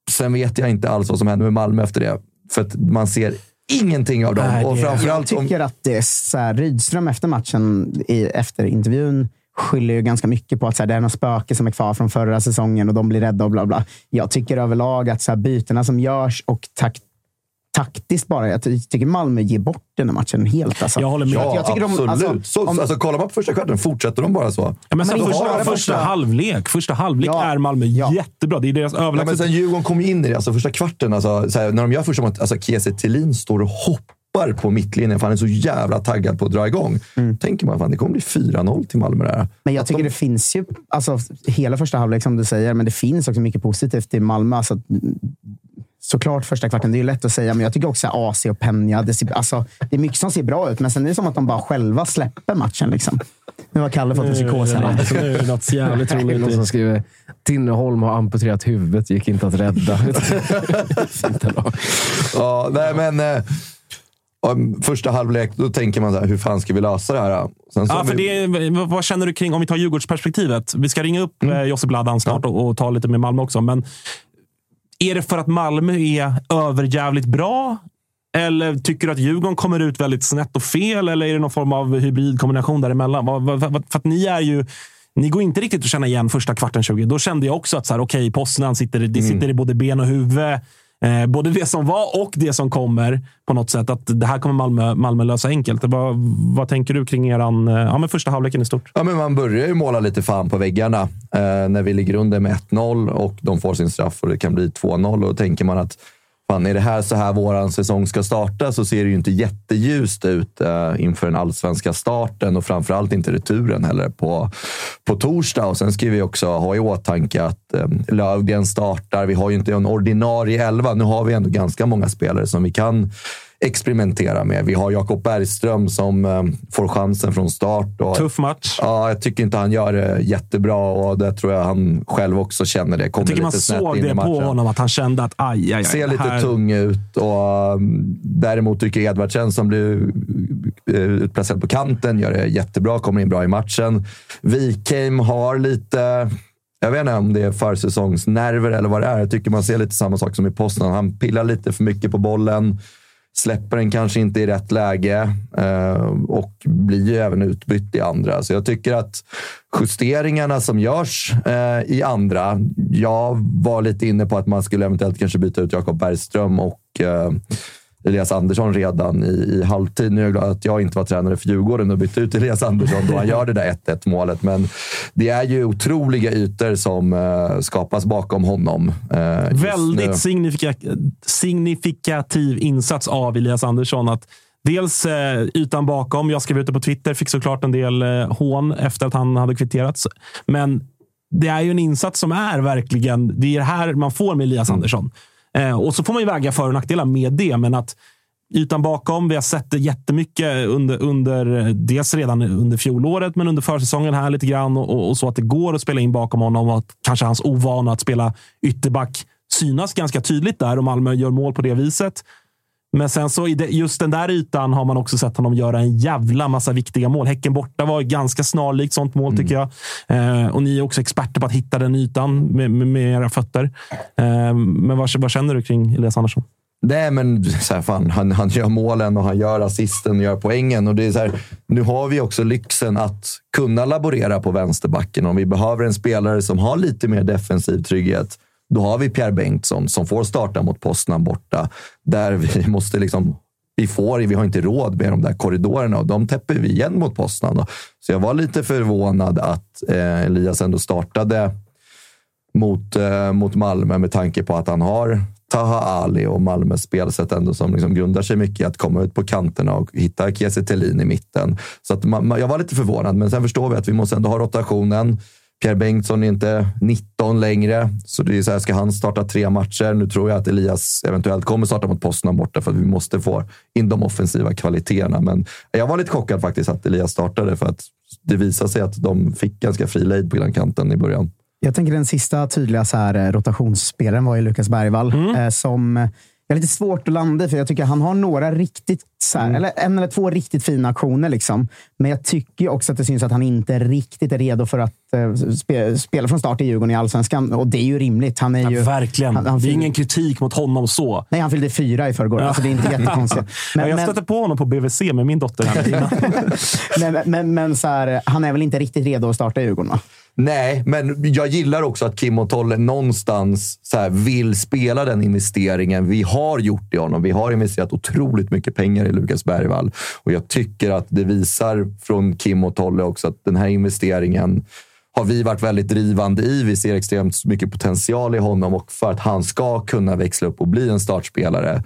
Sen vet jag inte alls vad som händer med Malmö efter det. För att man ser ingenting av dem. Nej, och det- Jag framförallt om, tycker att det är så här, Rydström efter matchen, i, efter intervjun, skyller ju ganska mycket på att så här, det är något spöke som är kvar från förra säsongen och de blir rädda och bla bla. Jag tycker överlag att så här, bytena som görs och takt, taktiskt bara, jag ty- tycker Malmö ger bort den här matchen helt. Alltså. Jag håller med. Ja, jag tycker de- absolut. alltså, så, om- alltså, kollar man på första kvarten, fortsätter de bara så. Ja, men sen men första, första, första- halvlek, första halvlek Ja. är Malmö Ja. jättebra. Det är deras Ja, men sen Djurgården kom in i det. Alltså första kvarten, alltså, så här, när de gör första målet, alltså Kiese Thelin står och hoppar på mittlinjen för han är så jävla taggad på att dra igång. Tänker man fan, det kommer bli 4-0 till Malmö där. Men jag Att tycker de, det finns ju, alltså hela första halvlek som du säger, men det finns också mycket positivt i Malmö. Alltså, såklart första kvarten. Det är ju lätt att säga, men jag tycker också AC och Peña. Det, ser, alltså, det är mycket som ser bra ut, men sen är det som att de bara själva släpper matchen. Liksom. Nu har Kalle fått en psykos nu är det något jävligt är någon roligt. som skriver Tinnerholm har amputerat huvudet, gick inte att rädda. Ja, nej, men... Eh, första halvlek, då tänker man så här, hur fan ska vi lösa det här? Sen så Ja, för vi- det, vad- vad känner du kring, om vi tar Djurgårdsperspektivet? Vi ska ringa upp mm. Josip Ladan snart och, och ta lite med Malmö också. Men är det för att Malmö är överjävligt bra? Eller tycker du att Djurgården kommer ut väldigt snett och fel? Eller är det någon form av hybridkombination däremellan? För att ni är ju... Ni går inte riktigt att känna igen första kvarten 20. Då kände jag också att så här, okej, Poznan sitter, det sitter i både ben och huvud. Eh, både det som var och det som kommer på något sätt. Att det här kommer Malmö, Malmö lösa enkelt. Vad, vad tänker du kring eran, eh, ja, men första halvleken i stort? Ja, men man börjar ju måla lite fan på väggarna eh, när vi ligger under med 1-0 och de får sin straff och det kan bli 2-0. Och då tänker man att fan, är det här så här våran säsong ska starta så ser det ju inte jätteljust ut eh, inför den allsvenska starten och framförallt inte returen heller på, på torsdag. Och sen ska vi också ha i åtanke att eh, Lövgren startar. Vi har ju inte en ordinarie elva. Nu har vi ändå ganska många spelare som vi kan experimentera med. Vi har Jakob Bergström som eh, får chansen från start. Och, Tuff match. Ja, jag tycker inte han gör det jättebra och det tror jag han själv också känner det. Kommer Jag tycker man såg det på honom, att han kände att aj, aj, aj. Ser lite här- tung ut. Och, um, däremot tycker jag Edvardsen som blir eh, utplacerad på kanten gör det jättebra, kommer in bra i matchen. Wikheim har lite... Jag vet inte om det är försäsongsnerver eller vad det är. Jag tycker man ser lite samma sak som i Poznan. Han pillar lite för mycket på bollen. Släpper den kanske inte i rätt läge eh, och blir ju även utbytt i andra. Så jag tycker att justeringarna som görs eh, i andra. Jag var lite inne på att man skulle eventuellt kanske byta ut Jakob Bergström och eh, Elias Andersson redan i, i halvtid. Nu är jag glad att jag inte var tränare för Djurgården och bytte ut Elias Andersson då han gör det där 1-1 målet. Men det är ju otroliga ytor som eh, skapas bakom honom. eh, Väldigt signifika signifikativ insats av Elias Andersson. Att dels eh, ytan bakom. Jag skrev ut det på Twitter. Fick såklart en del eh, hån efter att han hade kvitterats. Men det är ju en insats som är verkligen... Det är det här man får med Elias Andersson. Eh, och så får man ju väga för och nackdelar med det. Men att ytan bakom. Vi har sett det jättemycket under, under dels redan under fjolåret, men under försäsongen här lite grann och, och, och så att det går att spela in bakom honom och att kanske hans ovana att spela ytterback synas ganska tydligt där och Malmö gör mål på det viset. Men sen så just den där ytan har man också sett honom göra en jävla massa viktiga mål. Häcken borta var ganska snarlikt sånt mål tycker jag. Eh, och ni är också experter på att hitta den ytan med, med, med era fötter. Eh, men vad, vad känner du kring Elias Andersson? Nej, men så här, fan, han, han gör målen och han gör assisten och gör poängen. Och det är så här, nu har vi också lyxen att kunna laborera på vänsterbacken. Om vi behöver en spelare som har lite mer defensiv trygghet, då har vi Pierre Bengtsson som får starta mot Poznan borta. Där vi måste liksom... Vi, får, vi har inte råd med de där korridorerna och de täpper vi igen mot Poznan. Så jag var lite förvånad att eh, Elias ändå startade mot, eh, mot Malmö med tanke på att han har Taha Ali och Malmös spelsätt ändå som liksom grundar sig mycket i att komma ut på kanterna och hitta Kiese Thelin i mitten. Så att man, man, jag var lite förvånad, men sen förstår vi att vi måste ändå ha rotationen. Pierre Bengtsson är inte 19 längre, så det är så här, ska han starta tre matcher? Nu tror jag att Elias eventuellt kommer starta mot Poznan borta för att vi måste få in de offensiva kvaliteterna. Men jag var lite chockad faktiskt att Elias startade för att det visade sig att de fick ganska fri lejd på den kanten i början. Jag tänker den sista tydliga så här, eh, rotationsspelaren var ju Lukas Bergvall. Eh, som jag har lite svårt att landa i, för jag tycker han har några riktigt, så här, eller en eller två riktigt fina aktioner. Liksom. Men jag tycker också att det syns att han inte riktigt är redo för att eh, spe, spela från start i Djurgården i Allsvenskan. Och det är ju rimligt. Han är ju, Ja, verkligen. Han, han det är ingen kritik mot honom så. Nej, han fyllde fyra i förrgår. Ja. Alltså, det är inte jättekonstigt. Men, jag stötte på honom på BVC med min dotter. men, men, men så här, han är väl inte riktigt redo att starta i Djurgården? Va? Nej, men jag gillar också att Kim och Tolle någonstans så här, vill spela den investeringen. Vi har gjort i honom. Vi har investerat otroligt mycket pengar i Lukas Bergvall. Och jag tycker att det visar från Kim och Tolle också att den här investeringen har vi varit väldigt drivande i. Vi ser extremt mycket potential i honom och för att han ska kunna växla upp och bli en startspelare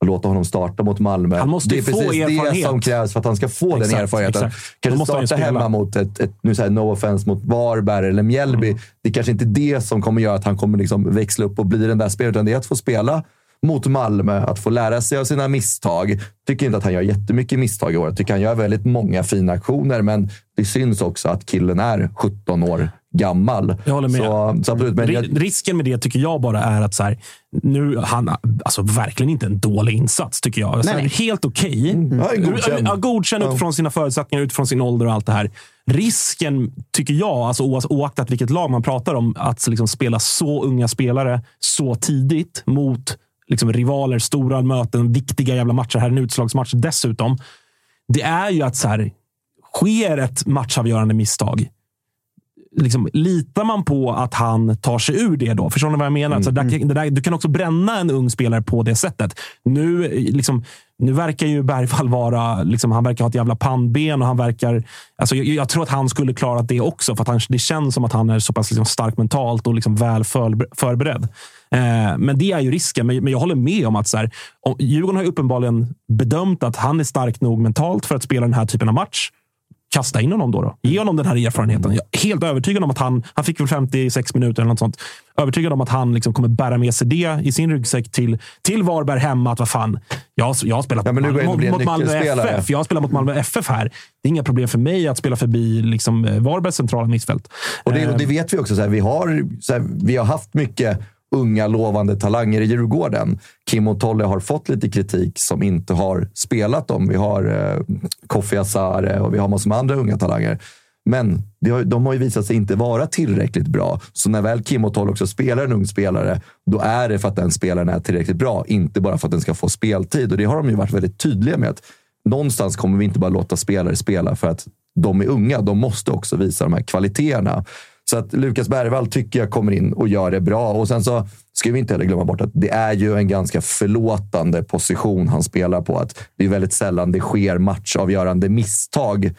och låta honom starta mot Malmö. Han måste det är få precis det erfarenhet. som krävs för att han ska få den Exakt, erfarenheten. exakt. Kanske måste starta hemma mot ett, ett nu säger no offense, mot Varberg eller Mjällby. Mm. Det är kanske inte det som kommer göra att han kommer liksom växla upp och bli den där spelaren, utan det är att få spela mot Malmö att få lära sig av sina misstag. Tycker inte att han gör jättemycket misstag i år. Tycker han gör väldigt många fina aktioner, men det syns också att killen är 17 år gammal. Jag håller med. Så, så absolut, men jag, Ri- Risken med det tycker jag bara är att så här, nu han alltså verkligen inte en dålig insats tycker jag. Så här, nej. helt okej. Ja, en godkänd. Ja, godkänd utifrån sina förutsättningar, utifrån sin ålder och allt det här. Risken tycker jag, alltså oaktat vilket lag man pratar om, att liksom spela så unga spelare så tidigt mot liksom rivaler, stora möten, viktiga jävla matcher. Här är en utslagsmatch dessutom. Det är ju att så här, sker ett matchavgörande misstag, liksom, litar man på att han tar sig ur det då? Förstår ni vad jag menar? Så där, det där, du kan också bränna en ung spelare på det sättet. Nu, liksom, nu verkar ju Bergvall vara... Liksom, han verkar ha ett jävla pannben och han verkar... Alltså, jag, jag tror att han skulle klara det också, för att han, det känns som att han är så pass liksom, stark mentalt och liksom väl för, förberedd. Eh, men det är ju risken. Men, men jag håller med om att så här, Djurgården har ju uppenbarligen bedömt att han är stark nog mentalt för att spela den här typen av match kasta in honom då. då. Ge honom den här erfarenheten. Jag är helt övertygad om att han, han fick väl 56 minuter eller något sånt. Övertygad om att han liksom kommer bära med sig det i sin ryggsäck till, till Varberg hemma. Att vad fan, jag, jag har spelat Ja, mot, en mot Malmö. FF. Jag har spelat mot Malmö FF här. Det är inga problem för mig att spela förbi liksom, eh, Varbergs centrala mittfält. Och det, Eh, och det vet vi också. Så här, vi, har, så här, vi har haft mycket unga lovande talanger i Djurgården. Kim och Tolle har fått lite kritik som inte har spelat dem. Vi har eh, Kofi Asare och vi har massor med andra unga talanger. Men har, de har ju visat sig inte vara tillräckligt bra. Så när väl Kim och Tolle också spelar en ung spelare, då är det för att den spelaren är tillräckligt bra. Inte bara för att den ska få speltid. Och det har de ju varit väldigt tydliga med. att Någonstans kommer vi inte bara låta spelare spela för att de är unga. De måste också visa de här kvaliteterna. Så att Lukas Bergvall tycker jag kommer in och gör det bra. Och sen så ska vi inte heller glömma bort att det är ju en ganska förlåtande position han spelar på. Att det är väldigt sällan det sker matchavgörande misstag,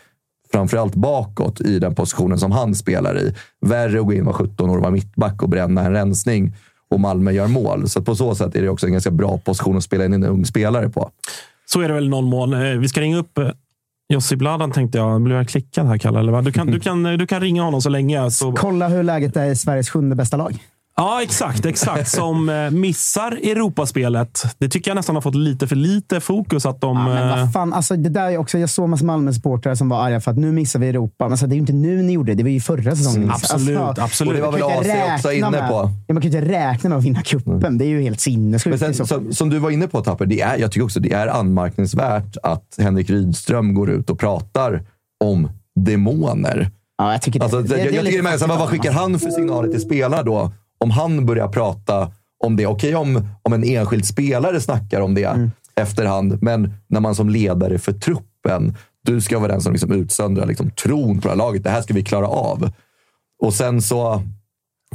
framförallt bakåt i den positionen som han spelar i. Värre att gå in, vara 17 år och vara mittback och bränna en rensning och Malmö gör mål. Så att på så sätt är det också en ganska bra position att spela in en ung spelare på. Så är det väl i någon mån. Eh, vi ska ringa upp eh, Jussi Bladan tänkte jag. Blev jag klickad här, Kalle? Eller vad? Du, kan, du, kan, du kan ringa honom så länge. Så... Kolla hur läget är i Sveriges sjunde bästa lag. Ja, exakt. exakt. Som eh, missar Europaspelet. Det tycker jag nästan har fått lite för lite fokus. att de... Ja, men eh, vad fan, alltså, det där är också, jag såg massa Malmö-supportrar som var arga för att nu missar vi Europa. Men alltså, det är ju inte nu ni gjorde det, det var ju förra säsongen. ni missade. absolut, Alltså, absolut. Och det var väl AC också räkna inne med- på. Ja, man kan ju inte räkna med att vinna cupen. Det är ju helt sinnessjukt. Fall. som, som du var inne på Tapper, det är, jag tycker också det är anmärkningsvärt att Henrik Rydström går ut och pratar om demoner. Ja, jag tycker det, Alltså, det, jag, det jag tycker det är märkligt. vad, vad skickar han för signaler till spelarna då? Om han börjar prata om det. Okej om, om en enskild spelare snackar om det Mm. efterhand, men när man som ledare för truppen, du ska vara den som liksom utsöndrar liksom, tron på det här laget. Det här ska vi klara av. Och sen så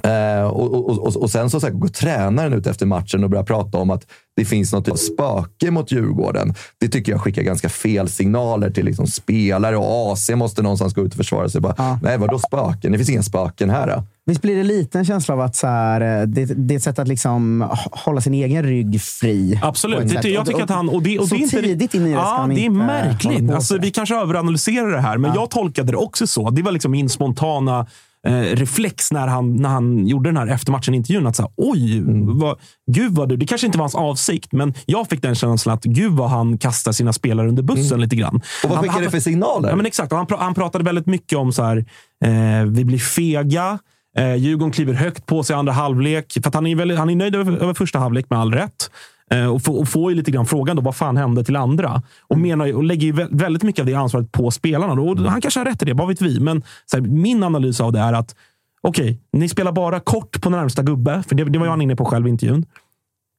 Eh, och, och, och, och sen så, så här, går tränaren ut efter matchen och börjar prata om att det finns något typ spöke mot Djurgården. Det tycker jag skickar ganska fel signaler till liksom spelare och AC måste någonstans gå ut och försvara sig. Bara, Ja. Nej, vadå spöken? Det finns inga spöken här. Då. Visst blir det lite en känsla av att så här, eh, det, det är ett sätt att liksom hålla sin egen rygg fri? Absolut. Det, jag tycker att han... Och det, och så det är inte, tidigt in i det ska ja, Det är märkligt. Alltså, så. vi kanske överanalyserar det här, men jag tolkade det också så. Det var liksom min spontana eh, reflex när han, när han gjorde den här eftermatchen-intervjun. Att så här, Oj, Mm. vad, gud vad du... Det kanske inte var hans avsikt, men jag fick den känslan att gud vad han kastar sina spelare under bussen lite grann. Mm. Och vad skickar det för signaler? Ja, men exakt. Han, pra- han pratade väldigt mycket om så här, eh, vi blir fega. Eh, Djurgården kliver högt på sig i andra halvlek. För han, är väldigt, han är nöjd över, över första halvlek med all rätt. Eh, och, får, och får ju lite grann frågan då, vad fan hände till andra? Och, menar, ju- och lägger ju vä- väldigt mycket av det ansvaret på spelarna. Då. Och han kanske har rätt i det, vad vet vi? Men här, min analys av det är att okej, ni spelar bara kort på närmsta gubbe. För det, det var han inne på själv i intervjun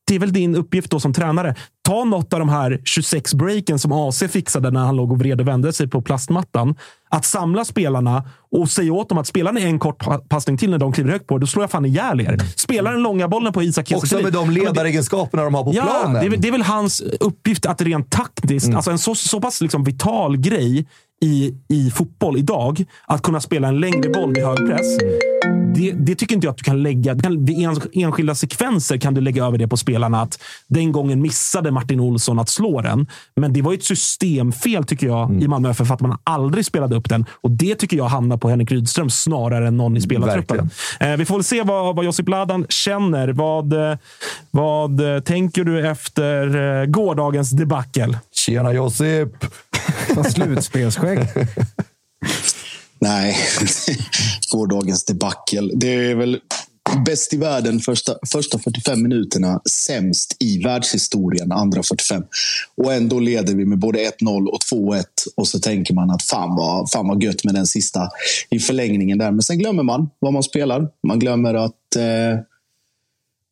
det är väl din uppgift då som tränare. Ta något av de här 26 breaken som AC fixade när han låg och vred och vände sig på plastmattan. Att samla spelarna och säga åt dem att spela ni en kort pa- passning till när de kliver högt på då slår jag fan ihjäl er. Spela den långa bollen på Isak Kiese Också med de ledaregenskaperna de har på Ja, planen. det är, väl- det är väl hans uppgift att rent taktiskt, alltså en så, så pass liksom vital grej i, i fotboll idag, att kunna spela en längre boll vid hög press. Det, det tycker inte jag att du kan lägga... Du kan, vid en, enskilda sekvenser kan du lägga över det på spelarna. Att den gången missade Martin Olsson att slå den. Men det var ju ett systemfel tycker jag Mm. i Malmö FF att man aldrig spelade upp den. Och Det tycker jag hamnar på Henrik Rydström snarare än någon i spelartruppen. Eh, vi får väl se vad, vad Josip Ladan känner. Vad, eh, vad eh, tänker du efter eh, gårdagens debacle? Tjena Josip! Slutspelsskägg. Nej, gårdagens debacle. Det är väl bäst i världen första, första 45 minuterna, sämst i världshistorien andra 45. Och ändå leder vi med både 1-0 och 2-1. Och så tänker man att fan vad, fan vad gött med den sista i förlängningen där. Men sen glömmer man vad man spelar. Man glömmer att eh,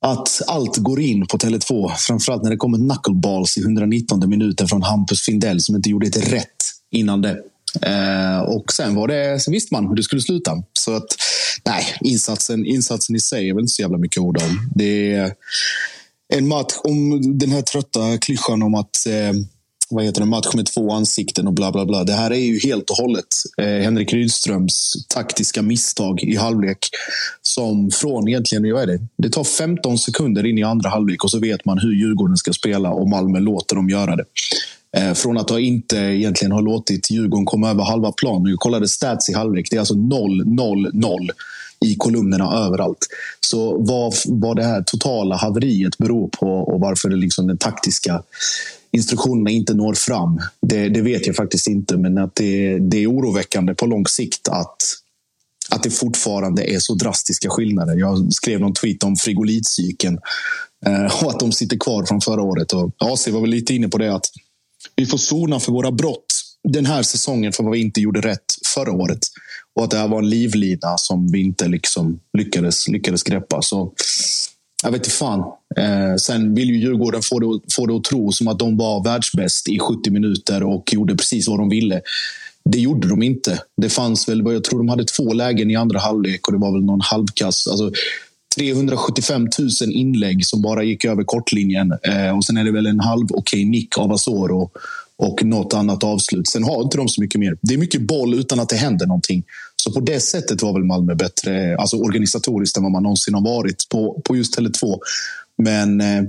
att allt går in på Tele2. Framförallt när det kommer knuckleballs i 119 minuten från Hampus Findell som inte gjorde ett rätt innan det. Eh, och sen, var det, sen visste man hur det skulle sluta. Så att, nej, insatsen, insatsen i sig är väl inte så jävla mycket ord om. Det är en match om den här trötta klyschan om att eh, vad heter det, match med två ansikten och bla bla bla. Det här är ju helt och hållet eh, Henrik Rydströms taktiska misstag i halvlek. Som från egentligen, vad är det? Det tar 15 sekunder in i andra halvlek och så vet man hur Djurgården ska spela och Malmö låter dem göra det. Eh, från att ha inte egentligen ha låtit Djurgården komma över halva plan. Jag kollade stats i halvlek. Det är alltså 0, 0, 0 i kolumnerna överallt. Så vad, vad det här totala haveriet beror på och varför det liksom den taktiska instruktionerna inte når fram, det, det vet jag faktiskt inte. Men att det, det är oroväckande på lång sikt att, att det fortfarande är så drastiska skillnader. Jag skrev någon tweet om frigolitcykeln eh, och att de sitter kvar från förra året. Och AC var väl lite inne på det att vi får sona för våra brott den här säsongen för vad vi inte gjorde rätt förra året. Och att det här var en livlina som vi inte liksom lyckades, lyckades greppa. Så jag vet inte fan. Eh, sen vill ju Djurgården få det, få det att tro som att de var världsbäst i 70 minuter och gjorde precis vad de ville. Det gjorde de inte. Det fanns väl, jag tror de hade två lägen i andra halvlek och det var väl någon halvkass. Alltså, 375 000 inlägg som bara gick över kortlinjen. Eh, och sen är det väl en halv okej nick av Asoro och något annat avslut. Sen har inte de så mycket mer. Det är mycket boll utan att det händer någonting. Så på det sättet var väl Malmö bättre alltså organisatoriskt än vad man någonsin har varit på, på just Tele2. Men eh,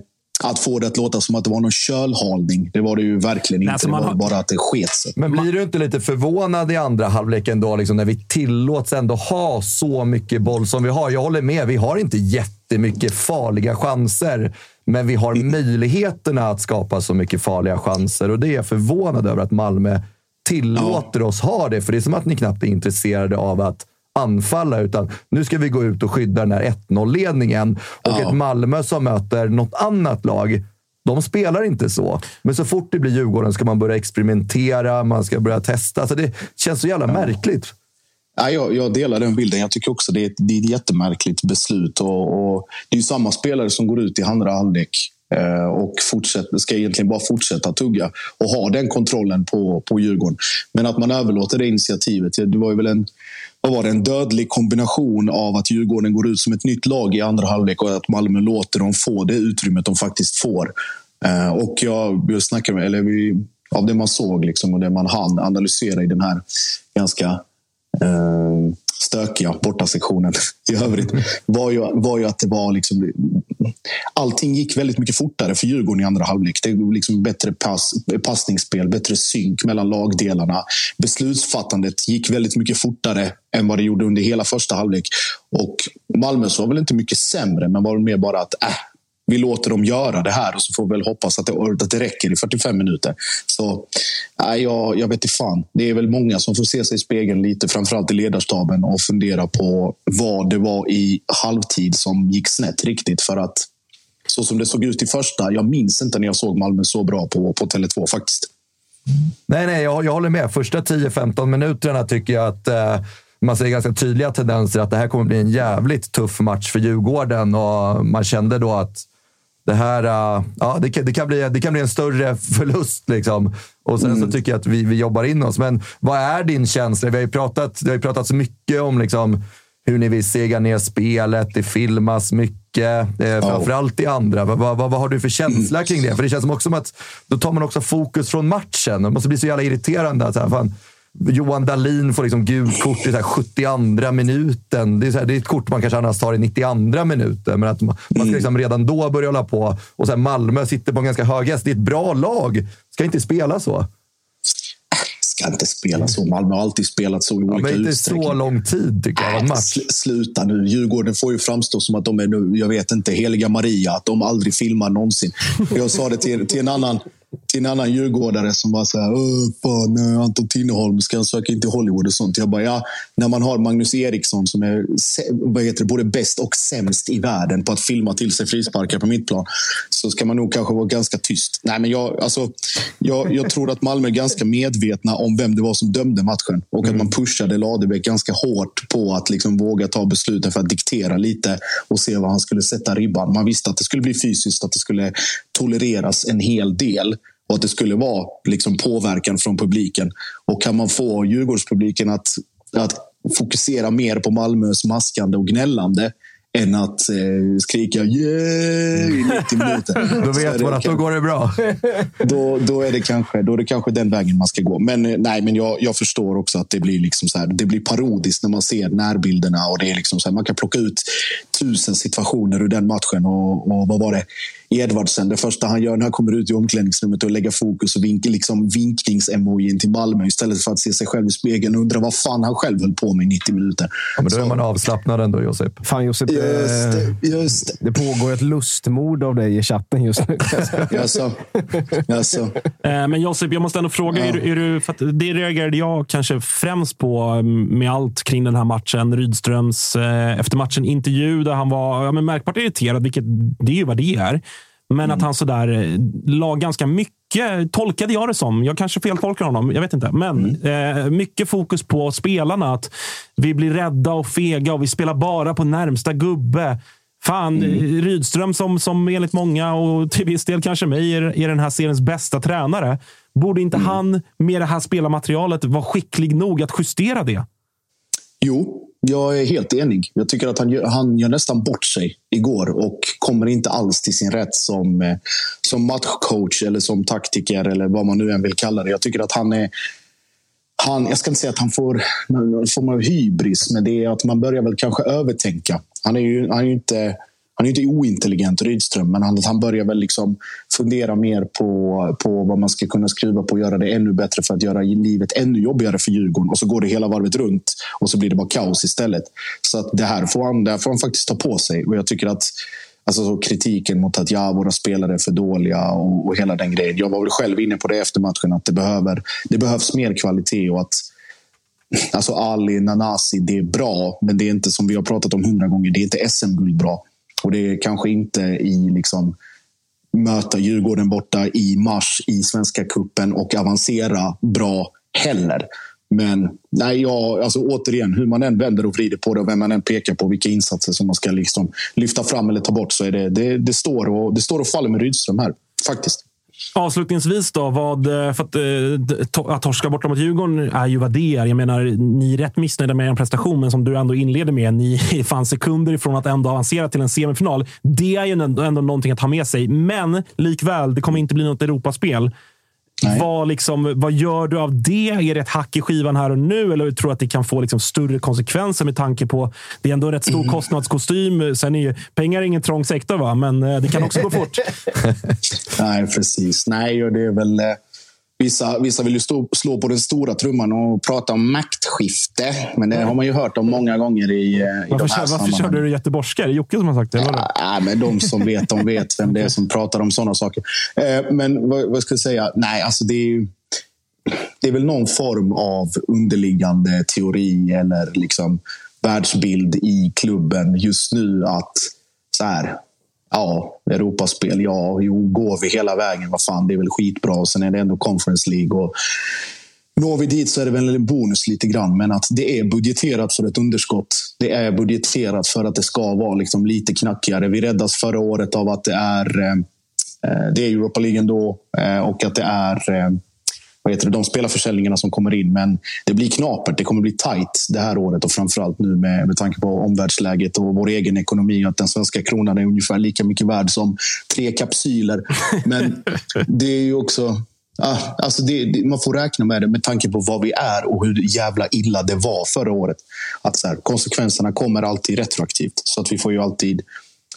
att få det att låta som att det var någon kölhalning, det var det ju verkligen inte. alltså det var har- bara att det sket sig. Men blir du inte lite förvånad i andra halvleken då, liksom, när vi tillåts ändå ha så mycket boll som vi har? Jag håller med, vi har inte jättemycket farliga chanser. Men vi har möjligheterna att skapa så mycket farliga chanser och det är jag förvånad över att Malmö tillåter oss ha det. För det är som att ni knappt är intresserade av att anfalla, utan nu ska vi gå ut och skydda den här 1-0-ledningen. Och ett Malmö som möter något annat lag, de spelar inte så. Men så fort det blir Djurgården ska man börja experimentera, man ska börja testa. Alltså det känns så jävla märkligt. Ja, jag, jag delar den bilden. Jag tycker också det är ett, det är ett jättemärkligt beslut. Och, och det är ju samma spelare som går ut i andra halvlek eh, och fortsätter, ska egentligen bara fortsätta tugga och ha den kontrollen på, på Djurgården. Men att man överlåter det initiativet. Det var ju väl en, vad var det, en dödlig kombination av att Djurgården går ut som ett nytt lag i andra halvlek och att Malmö låter dem få det utrymmet de faktiskt får. Eh, och jag, jag snackar med, eller vi, av det man såg liksom och det man hann analysera i den här ganska eh, stökiga bortasektionen i övrigt var ju, var ju att det var liksom, allting gick väldigt mycket fortare för Djurgården i andra halvlek. Det var liksom bättre pass, passningsspel, bättre synk mellan lagdelarna. Beslutsfattandet gick väldigt mycket fortare än vad det gjorde under hela första halvlek. Och Malmös var väl inte mycket sämre, men var mer bara att äh, vi låter dem göra det här och så får vi väl hoppas att det, att det räcker i 45 minuter. Så nej, jag, jag vet inte fan. Det är väl många som får se sig i spegeln lite, framförallt i ledarstaben och fundera på vad det var i halvtid som gick snett riktigt. För att så som det såg ut i första, jag minns inte när jag såg Malmö så bra på, på Tele2 faktiskt. Nej, nej, jag, jag håller med. Första 10-15 minuterna tycker jag att eh, man ser ganska tydliga tendenser att det här kommer bli en jävligt tuff match för Djurgården. Och man kände då att det här eh, ja, det kan, det, kan bli, det kan bli en större förlust. Liksom. Och sen så tycker jag att vi, vi jobbar in oss. Men vad är din känsla? Vi har ju pratat, det har ju pratats mycket om liksom, hur ni vill sega ner spelet. Det filmas mycket, eh, framförallt i andra. Vad, vad, vad har du för känsla kring det? För det känns som också som att då tar man också fokus från matchen. Det måste bli så jävla irriterande. Att, så här, fan, Johan Dahlin får liksom gult kort i så här 72 minuten. Det är, så här, det är ett kort man kanske annars tar i 92 minuten. Men att man, man ska liksom redan då börja hålla på. Och så här, Malmö sitter på en ganska hög häst. Det är ett bra lag. Ska inte spela så. Ska inte spela så. Malmö har alltid spelat så i Ja, olika men inte så lång tid tycker jag. match. Sl- Sluta nu. Djurgården får ju framstå som att de är, nu, jag vet inte, heliga Maria. Att de aldrig filmar någonsin. Jag sa det till, till en annan till en annan djurgårdare som var så här, "Åh, fan, Anton Tinnerholm, ska han söka in till Hollywood och sånt? Jag bara, ja, när man har Magnus Eriksson som är vad heter det, både bäst och sämst i världen på att filma till sig frisparkar på mittplan, så ska man nog kanske vara ganska tyst. Nej, men jag, alltså, jag, jag tror att Malmö är ganska medvetna om vem det var som dömde matchen och att man pushade Ladebäck ganska hårt på att liksom våga ta besluten för att diktera lite och se var han skulle sätta ribban. Man visste att det skulle bli fysiskt, att det skulle tolereras en hel del och att det skulle vara liksom påverkan från publiken. Och kan man få Djurgårdspubliken att, att fokusera mer på Malmös maskande och gnällande än att eh, skrika yeah i 90 minuter. Då vet man att då går det bra. då, då, är det kanske, då är det kanske den vägen man ska gå. Men, eh, nej, men jag, jag förstår också att det blir, liksom så här, det blir parodiskt när man ser närbilderna. Och det är liksom så här, man kan plocka ut tusen situationer ur den matchen. Och, och vad var det? Edvardsen, det första han gör när han kommer ut i omklädningsrummet och lägga fokus och vink, liksom vinknings-emojin till Malmö istället för att se sig själv i spegeln och undra vad fan han själv höll på med i 90 minuter. Ja, men då är man avslappnad ändå, Josip. Fan Josip, Just det, just det. det pågår ett lustmord av dig i chatten just nu. Jaså? Jaså? Eh, Men Josip, jag måste ändå fråga. Är, du- är du, för att det reagerade jag kanske främst på mm, med allt kring den här matchen. Rydströms eh, efter matchen intervju där han var ja, men märkbart irriterad, vilket det är ju vad det är. Men att han sådär eh, la ganska mycket, tolkade jag det som. Jag kanske feltolkar honom, jag vet inte. Men eh, mycket fokus på spelarna. Att vi blir rädda och fega och vi spelar bara på närmsta gubbe. Fan, Rydström som, som enligt många och till viss del kanske mig är, är den här seriens bästa tränare. Borde inte han med det här spelarmaterialet vara skicklig nog att justera det? Jo, jag är helt enig. Jag tycker att han gör, han gör nästan bort sig igår och kommer inte alls till sin rätt som, eh, som matchcoach eller som taktiker eller vad man nu än vill kalla det. Jag tycker att han är han, jag ska inte säga att han får någon form av hybris, men det är att man börjar väl kanske övertänka. Han är ju, han är ju inte, han är ju inte ointelligent, Rydström, men han, han börjar väl liksom fundera mer på, på vad man ska kunna skruva på och göra det ännu bättre för att göra livet ännu jobbigare för Djurgården. Och så går det hela varvet runt och så blir det bara kaos istället. Så att det, här får han, det här får han faktiskt ta på sig. Och jag tycker att Alltså så kritiken mot att ja, våra spelare är för dåliga och, och hela den grejen. Jag var väl själv inne på det efter matchen, att det, behöver, det behövs mer kvalitet och att Alltså Ali, Nanasi, det är bra, men det är inte som vi har pratat om hundra gånger, det är inte SM-guld bra. Och det är kanske inte i liksom möta Djurgården borta i mars i Svenska Kuppen och avancera bra heller. Men nej, jag, alltså, återigen, hur man än vänder och vrider på det och vem man än pekar på, vilka insatser som man ska liksom lyfta fram eller ta bort, så är det, det, det, står, och, det står och faller med Rydström här. Faktiskt. Avslutningsvis då, vad, eh, för att, eh, att torska borta mot Djurgården är ju vad det är. Jag menar, ni är rätt missnöjda med er prestation, men som du ändå inleder med, ni är fan sekunder ifrån att ändå avancera till en semifinal. Det är ju ändå, ändå någonting att ha med sig, men likväl, det kommer inte bli något Europaspel. Vad, liksom, vad gör du av det? Är det ett hack i skivan här och nu? Eller tror du att det kan få liksom större konsekvenser med tanke på det är ändå en rätt stor kostnadskostym. Sen är ju pengar ingen trång sektor, va? men eh, det kan också gå fort. Nej, precis. Nej, och det är väl... Vissa, vissa vill ju stå, slå på den stora trumman och prata om maktskifte. Men det har man ju hört om många gånger i, i de här varför körde du göteborgska? Är det Jocke som har sagt det? Vadå? Nej, men de som vet, de vet vem det är som pratar om sådana saker. Eh, Men vad, vad ska jag säga? Nej, alltså det är ju... Det är väl någon form av underliggande teori eller liksom världsbild i klubben just nu att så här, ja, Europaspel, ja, jo, går vi hela vägen, vad fan, det är väl skitbra. Och sen är det ändå Conference League. Och Når vi dit så är det väl en bonus lite grann, men att det är budgeterat för ett underskott. Det är budgeterat för att det ska vara liksom lite knackigare. Vi räddas förra året av att det är, eh, eh det är Europa League ändå eh, och att det är eh, vad heter det, de spelarförsäljningarna som kommer in. Men det blir knapert. Det kommer bli tight det här året och framförallt nu med, med tanke på omvärldsläget och vår egen ekonomi. Att den svenska kronan är ungefär lika mycket värd som tre kapsyler. Men det är ju också ah, alltså det, det, man får räkna med det med tanke på vad vi är och hur jävla illa det var förra året. Att så här, konsekvenserna kommer alltid retroaktivt. Så att vi får ju alltid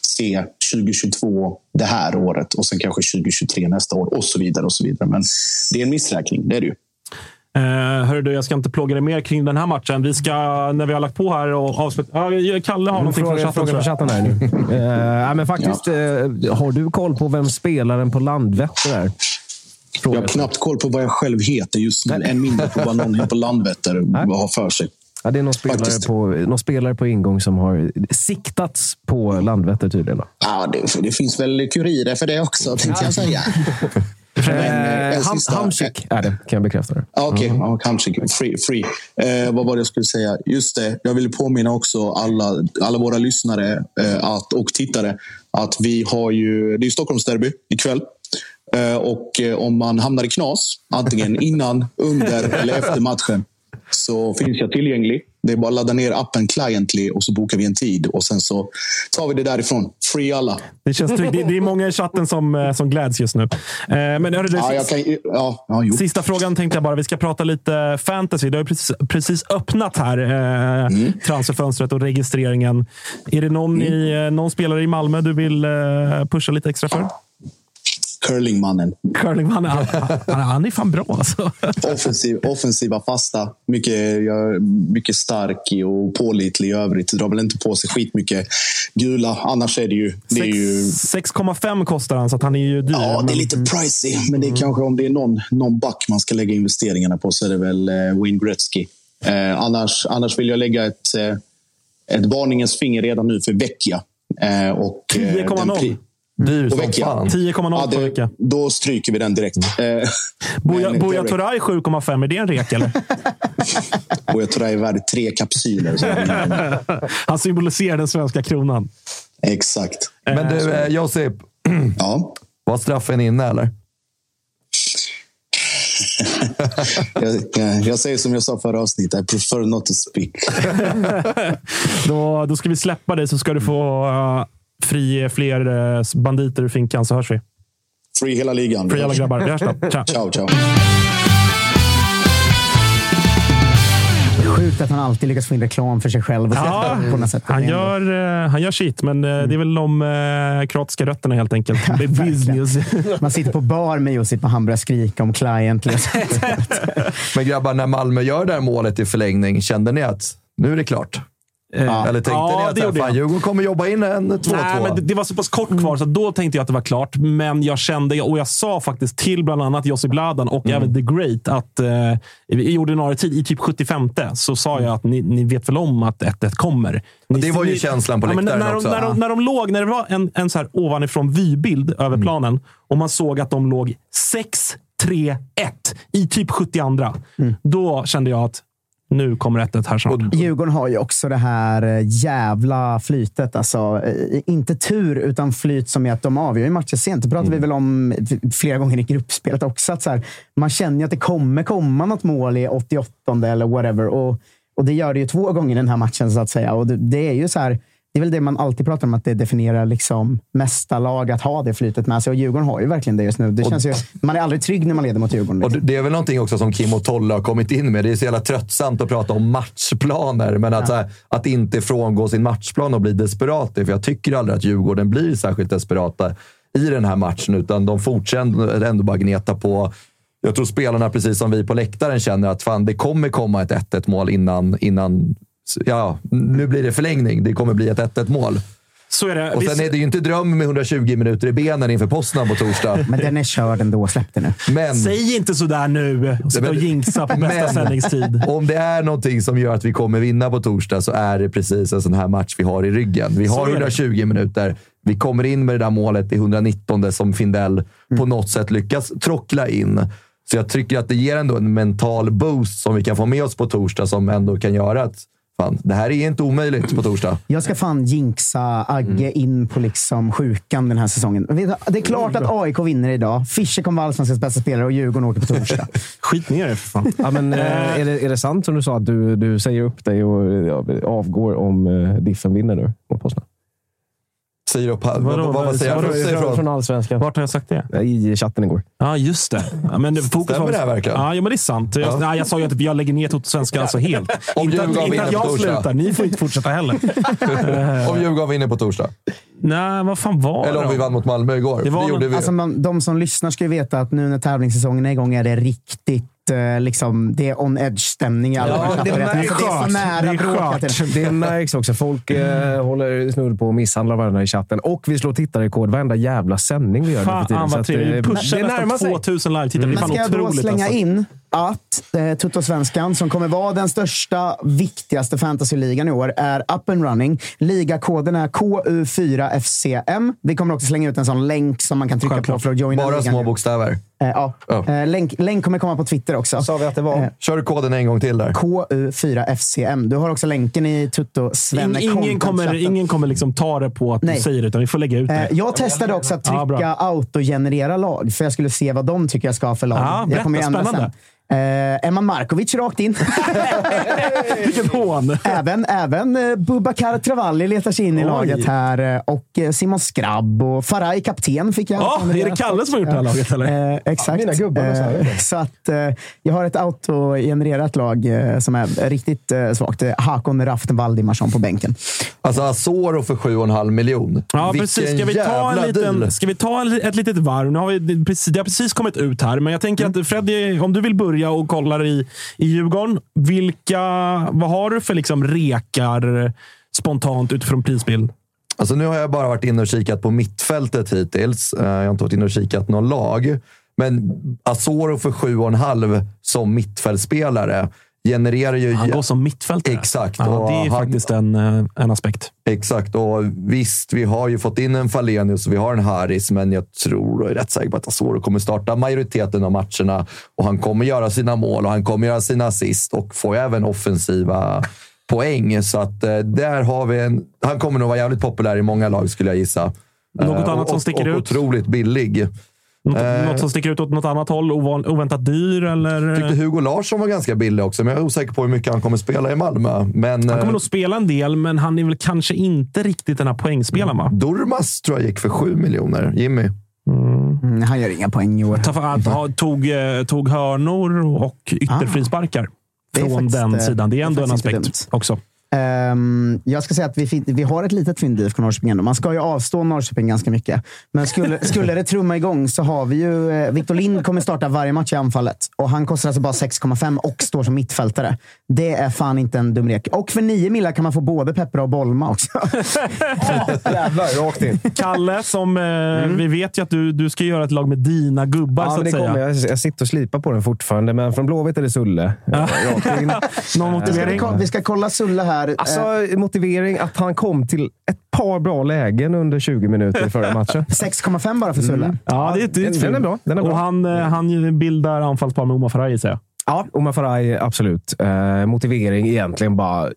se 2022 det här året och sen kanske 2023 nästa år och så vidare. och så vidare. Men det är en missräkning, det är det ju. Uh, hörru du, jag ska inte plåga dig mer kring den här matchen. Vi ska, när vi har lagt på här och avsluta... Uh, Kalle har någonting från chatten. Fråga från chatten här nu. uh, men faktiskt, uh, har du koll på vem spelaren på Landvetter är? Fråga. Jag har knappt koll på vad jag själv heter just nu. Än mindre på vad någon på Landvetter har för sig. Ja, det är någon spelare, på, någon spelare på ingång som har siktats på Landvetter tydligen. Ja, det, det finns väl kurirer för det också, tänkte jag säga. Eh, Hamsik är det, kan jag bekräfta. Det. Okej, okay. Hamsik. Free. free. Eh, vad var det jag skulle säga? Just det, jag vill påminna också alla, alla våra lyssnare eh, att, och tittare att vi har ju, det är Stockholmsderby ikväll. Eh, och eh, om man hamnar i knas, antingen innan, under eller efter matchen, så finns jag tillgänglig. Det är bara att ladda ner appen Cliently och så bokar vi en tid. Och sen så tar vi det därifrån. Free alla. Det känns tryggt. Det, är många i chatten som, eh, som gläds just nu. Men hörru, ja, jag kan, ja, ja, sista frågan tänkte jag bara. Vi ska prata lite fantasy. Det har precis, precis öppnat här. Mm. Transferfönstret och registreringen. Är det någon, mm. i, någon spelare i Malmö du vill pusha lite extra för? Curlingmannen. Curlingmannen, han, han, han är fan bra alltså. Offensiv, offensiva, fasta. Mycket, mycket stark och pålitlig i övrigt. Drar väl inte på sig skitmycket gula. Annars är det ju... Det ju... 6,5 kostar han, så att han är ju dyr. Ja, det är lite pricey. Men det är mm. kanske om det är någon, någon back man ska lägga investeringarna på så är det väl eh, Wayne Gretzky. Eh, annars, annars vill jag lägga ett, eh, ett varningens finger redan nu för Vecchia. Eh, 10,0. Dyr som fan. 10,0 ja, på vecka. Då stryker vi den direkt. Mm. Boja, Boja Turay 7,5. Är det en rek eller? Boja Turay är värd tre kapsyler. Han symboliserar den svenska kronan. Exakt. Men du, eh, Josip. ja? Var straffen inne eller? jag, jag, jag, säger som jag sa förra avsnittet. I prefer not to speak. då, då ska vi släppa dig så ska du få uh, Fri fler eh, banditer ur finkan så hörs vi. Free hela ligan. Free alla grabbar. Vi hörs då. Ciao. ciao, ciao. Sjukt att han alltid lyckas få in reklam för sig själv. Ja, på något sätt. Han, gör, uh, han gör shit, men uh, det är väl de kroatiska rötterna helt enkelt. Är business. Man sitter på bar med Josip och han börjar skrika om client. men grabbar, när Malmö gör det här målet i förlängning, kände ni att nu är det klart? Ja. Eller tänkte ja, ni att fan, Djurgården kommer jobba in en 2-2? Nej, men det, det, var så pass kort kvar, så då tänkte jag att det var klart. Men jag kände, och jag sa faktiskt till bland annat Josip Bladan och mm. även The Great att eh, i ordinarie tid, i typ 75 så sa jag att ni, ni vet väl om att 1-1 kommer. Ni, det var ju ni, känslan på ja, läktaren när, också. När, de, när de låg, när det var en, en så här ovanifrån vybild över mm. planen och man såg att de låg 6-3-1 i typ 72. Mm. Då kände jag att nu kommer 1 här snart. Djurgården har ju också det här eh, jävla flytet. Alltså, eh, inte tur, utan flyt som är att de avgör ju matcher sent. Det pratar mm. vi väl om flera gånger i gruppspelet också. Att så här, man känner ju att det kommer komma något mål i 88 eller whatever. Och, och det gör det ju två gånger i den här matchen, så att säga. Och det, det är ju så här det är väl det man alltid pratar om, att det definierar liksom mesta lag att ha det flytet med sig. Och Djurgården har ju verkligen det just nu. Det känns ju, man är aldrig trygg när man leder mot Djurgården. Liksom. Och det är väl någonting också som Kim och Tolle har kommit in med. Det är så jävla tröttsamt att prata om matchplaner, men att, ja. här, att inte frångå sin matchplan och bli desperat. För jag tycker aldrig att Djurgården blir särskilt desperata i den här matchen, utan de fortsätter ändå bara gneta på. Jag tror spelarna, precis som vi på läktaren, känner att fan, det kommer komma ett 1-1 mål innan, innan ja, nu blir det förlängning. Det kommer bli ett 1-1 mål. Så är det. Och sen är det ju inte dröm med 120 minuter i benen inför Poznan på torsdag. Men den är körd ändå. Släpp det nu. Men, Säg inte sådär nu och sitta och jinxa på bästa men, sändningstid. Om det är någonting som gör att vi kommer vinna på torsdag så är det precis en sån här match vi har i ryggen. Vi har 120 minuter. Vi kommer in med det där målet i 119 som Findell mm. på något sätt lyckas trockla in. Så jag tycker att det ger ändå en mental boost som vi kan få med oss på torsdag som ändå kan göra att Fan, det här är inte omöjligt på torsdag. Jag ska fan jinxa Agge mm. in på liksom sjukan den här säsongen. Det är klart att AIK vinner idag. Fischer kommer vara allsvenskans bästa spelare och Djurgården åker på torsdag. Skit ner det för fan. Ja, men, eh, är, det, är det sant som du sa att du, du säger upp dig och avgår om Diffen vinner nu mot Poznan? Säger upp här. Vadå? Vad, vad, vad säger Vadå? jag? Säger Från, från allsvenskan. Vart har jag sagt det? I chatten igår. Ja, just det. Ja, men det- fokus Stämmer var- det här verkligen? Ja, ja, men det är sant. Jag, Ja. nej, jag sa ju att jag lägger ner Toto-svenska alltså helt. Om inte att, inte att vinner på jag torsdag. slutar. Ni får inte fortsätta heller. Om Djurgården vinner på torsdag. nej, vad fan var Eller om det vi vann mot Malmö igår. Det var det gjorde vi. Alltså man, de som lyssnar ska ju veta att nu när tävlingssäsongen är igång är det riktigt eh, liksom, det är on edge-stämning i alla Ja, det är Alltså, det är så nära Det är bråk. Det märks också. Folk eh, håller snudd på att misshandla varandra i chatten. Och vi slår tittarrekord varenda jävla sändning vi gör nu för tiden. Fan trevligt. Vi eh, pushar det nästan sig. 2000 live-tittare. Det är fan ska jag då otroligt. slänga alltså. in att eh, Tuttosvenskan, som kommer vara den största, viktigaste fantasyligan i år, är up and running. Ligakoden är KU4FCM. Vi kommer också slänga ut en sån länk som man kan trycka Självklart. på för att joina Bara ligan. små bokstäver. Eh, ja. Eh, länk, länk kommer komma på Twitter också. Sa vi att det var? Eh, Kör koden en gång till där. KU4FCM. Du har också länken i Tutto Svenne In, ingen kommer, ingen kommer liksom ta det på att Nej. du säger det, utan vi får lägga ut det. Eh, Jag testade också att trycka autogenerera lag, för jag skulle se vad de tycker jag ska ha för lag. Ja, jag kommer ju berätta, ändra spännande. sen. Eh, Emman Markovic rakt in. Vilket hån! även även eh, Bubakar Travalli letar sig in i Oj. laget här. eh, Och eh, Simon Skrabb och Faraj kapten fick jag. Ja, är det Kalle som har gjort det här laget, eller? Eh, exakt. mina gubbar, så här. Så att, eh, jag har ett autogenererat lag eh, som är riktigt eh, svagt. Hakon Raften Valdimarsson på bänken. Alltså Asoro för 7,5 miljon. Ja, Vilken precis. Ska vi, ta jävla en liten, deal. ska vi ta ett litet varv? Nu har vi, det har precis kommit ut här, men jag tänker Mm. att Freddy, om du vill börja och kollar i, i Djurgården. Vilka, vad har du för liksom rekar spontant utifrån prisbild? Alltså nu har jag bara varit inne och kikat på mittfältet hittills. Eh, jag har inte varit inne och kikat någon lag. Men Asoro för 7,5 som mittfältspelare genererar ju... Han går som mittfältare. Exakt. Ja, det är han- faktiskt en, eh, en aspekt. Exakt. Och visst, vi har ju fått in en Falenius och vi har en Harris, men jag tror och är rätt säker på att Asoro kommer starta majoriteten av matcherna. Och han kommer göra sina mål och han kommer göra sina assist och får även offensiva poäng. Så att eh, där har vi en... Han kommer nog vara jävligt populär i många lag skulle jag gissa. Något Eh, annat och, som sticker och, ut? Otroligt billig. Något, Eh. något som sticker ut åt något annat håll? Ovan, oväntat dyr eller? tyckte Hugo Larsson var ganska billig också, men jag är osäker på hur mycket han kommer spela i Malmö. Men, Han kommer eh, nog spela en del, men han är väl kanske inte riktigt den här poängspelaren, va? Durmas tror jag gick för 7 miljoner. Jimmy? Mm, han gör inga poäng i år. Ta- att ha- Tog, eh, tog hörnor och ytterfrisparkar Det är från faktiskt, den sidan. Det är ändå det är en aspekt också. Ehm, jag ska säga att vi, vi har ett litet fynd i IFK Norrköping ändå. Man ska ju avstå Norrköping ganska mycket. Men skulle, skulle det trumma igång så har vi ju... Eh, Victor Lind kommer starta varje match i anfallet. Och han kostar alltså bara 6,5 och står som mittfältare. Det är fan inte en dum rek. Och för 9 millar kan man få både Peppra och Bolma också. Jävlar, rakt in. Kalle, som, eh, vi vet ju att du, du ska göra ett lag med dina gubbar, Ja, så att säga. Jag, jag sitter och slipar på den fortfarande, men från Blåvitt är det Sulle. Ja. Någon motivering? vi ska kolla Sulle här. Alltså, Eh, motivering att han kom till ett par bra lägen under 20 minuter i förra matchen. 6,5 bara för Sulle. Ja, det är, det är Den- den är bra, den är bra. Och han, eh, han bildar anfallspar med Omar Faraj, säger jag. Ja, Omar Faraj, absolut. Eh, motivering egentligen bara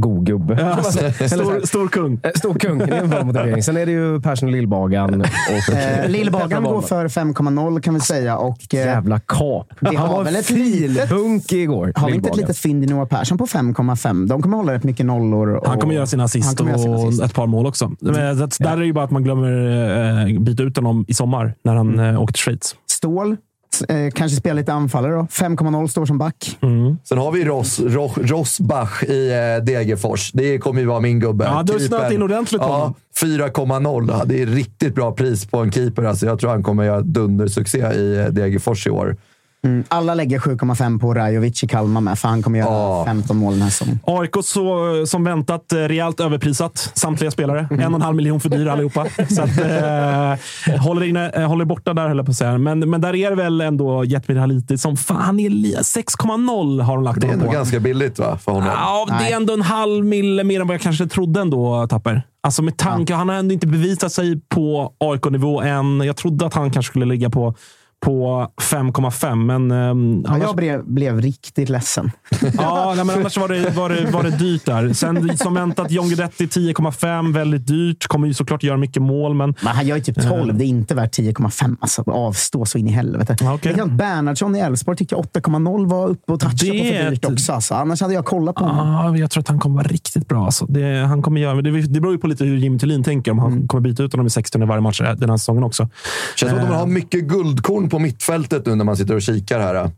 god gubbe. Ja, stor, stor kung. eh, Stor kung, det är en bra motivering. Sen är det ju Persson Lillbagan. Och Eh, Lillbagan går för 5,0 kan vi säga. Och, eh, Jävla kap. Vi han har var väl en ett litet- igår. Har vi inte ett litet fynd i Noah Persson på 5,5? De kommer hålla rätt mycket nollor. Och Han kommer göra sina han assist sina och assist. ett par mål också. Men det- Där är det ju bara att man glömmer eh, byta ut honom i sommar när han Mm. eh, åkte till Schweiz. Stål. Eh, kanske spela lite anfallare då. 5,0 står som back. Sen har vi Ross, Ross, Rossbach i eh, Degerfors. Det kommer ju vara min gubbe. Ja, du har snöat in ordentligt Ja, honom. 4,0. Ja, Det är riktigt bra pris på en keeper. Alltså, jag tror han kommer göra dundersuccé i eh, Degerfors i år. Mm. Alla lägger 7,5 på Rajovic i Kalmar med, för han kommer göra Ja. 15 mål den här säsongen. AIK så, som väntat eh, rejält överprisat. Samtliga spelare. Mm. En och en halv miljon för dyr allihopa. Så att, eh, håller, inne, eh, håller borta där, höll jag på att säga. Men, men där är det väl ändå Jetmir Haliti som fan, han är li- 6,0 har de lagt Det är ändå på. ganska billigt va, för honom. Ja, det Nej. är ändå en halv mille mer än vad jag kanske trodde ändå, Tapper. Alltså med tanke, han har ändå inte bevisat sig på AIK-nivå än. Jag trodde att han kanske skulle ligga på, på 5,5. Men, ehm, Ja, annars, jag blev, blev riktigt ledsen. ja, nej, men annars var det, var, det, var det dyrt där. Sen som väntat, John Guidetti 10,5. Väldigt dyrt. Kommer ju såklart göra mycket mål, men Men han gör ju typ 12. Det är inte värt 10,5. Alltså, avstå så in i helvete. Likadant Bernhardsson i Elfsborg tyckte jag 8,0 var uppe och touchade på Det för är dyrt också. Alltså. Annars hade jag kollat på honom. Ja, jag tror att han kommer vara riktigt bra. Alltså. Det, han kommer göra, det, det beror ju på lite hur Jimmy Thulin tänker. Om han Mm. kommer byta ut honom i 60 i varje match den här säsongen också. Känns som att de har mycket guldkorn på mittfältet nu när man sitter och kikar här.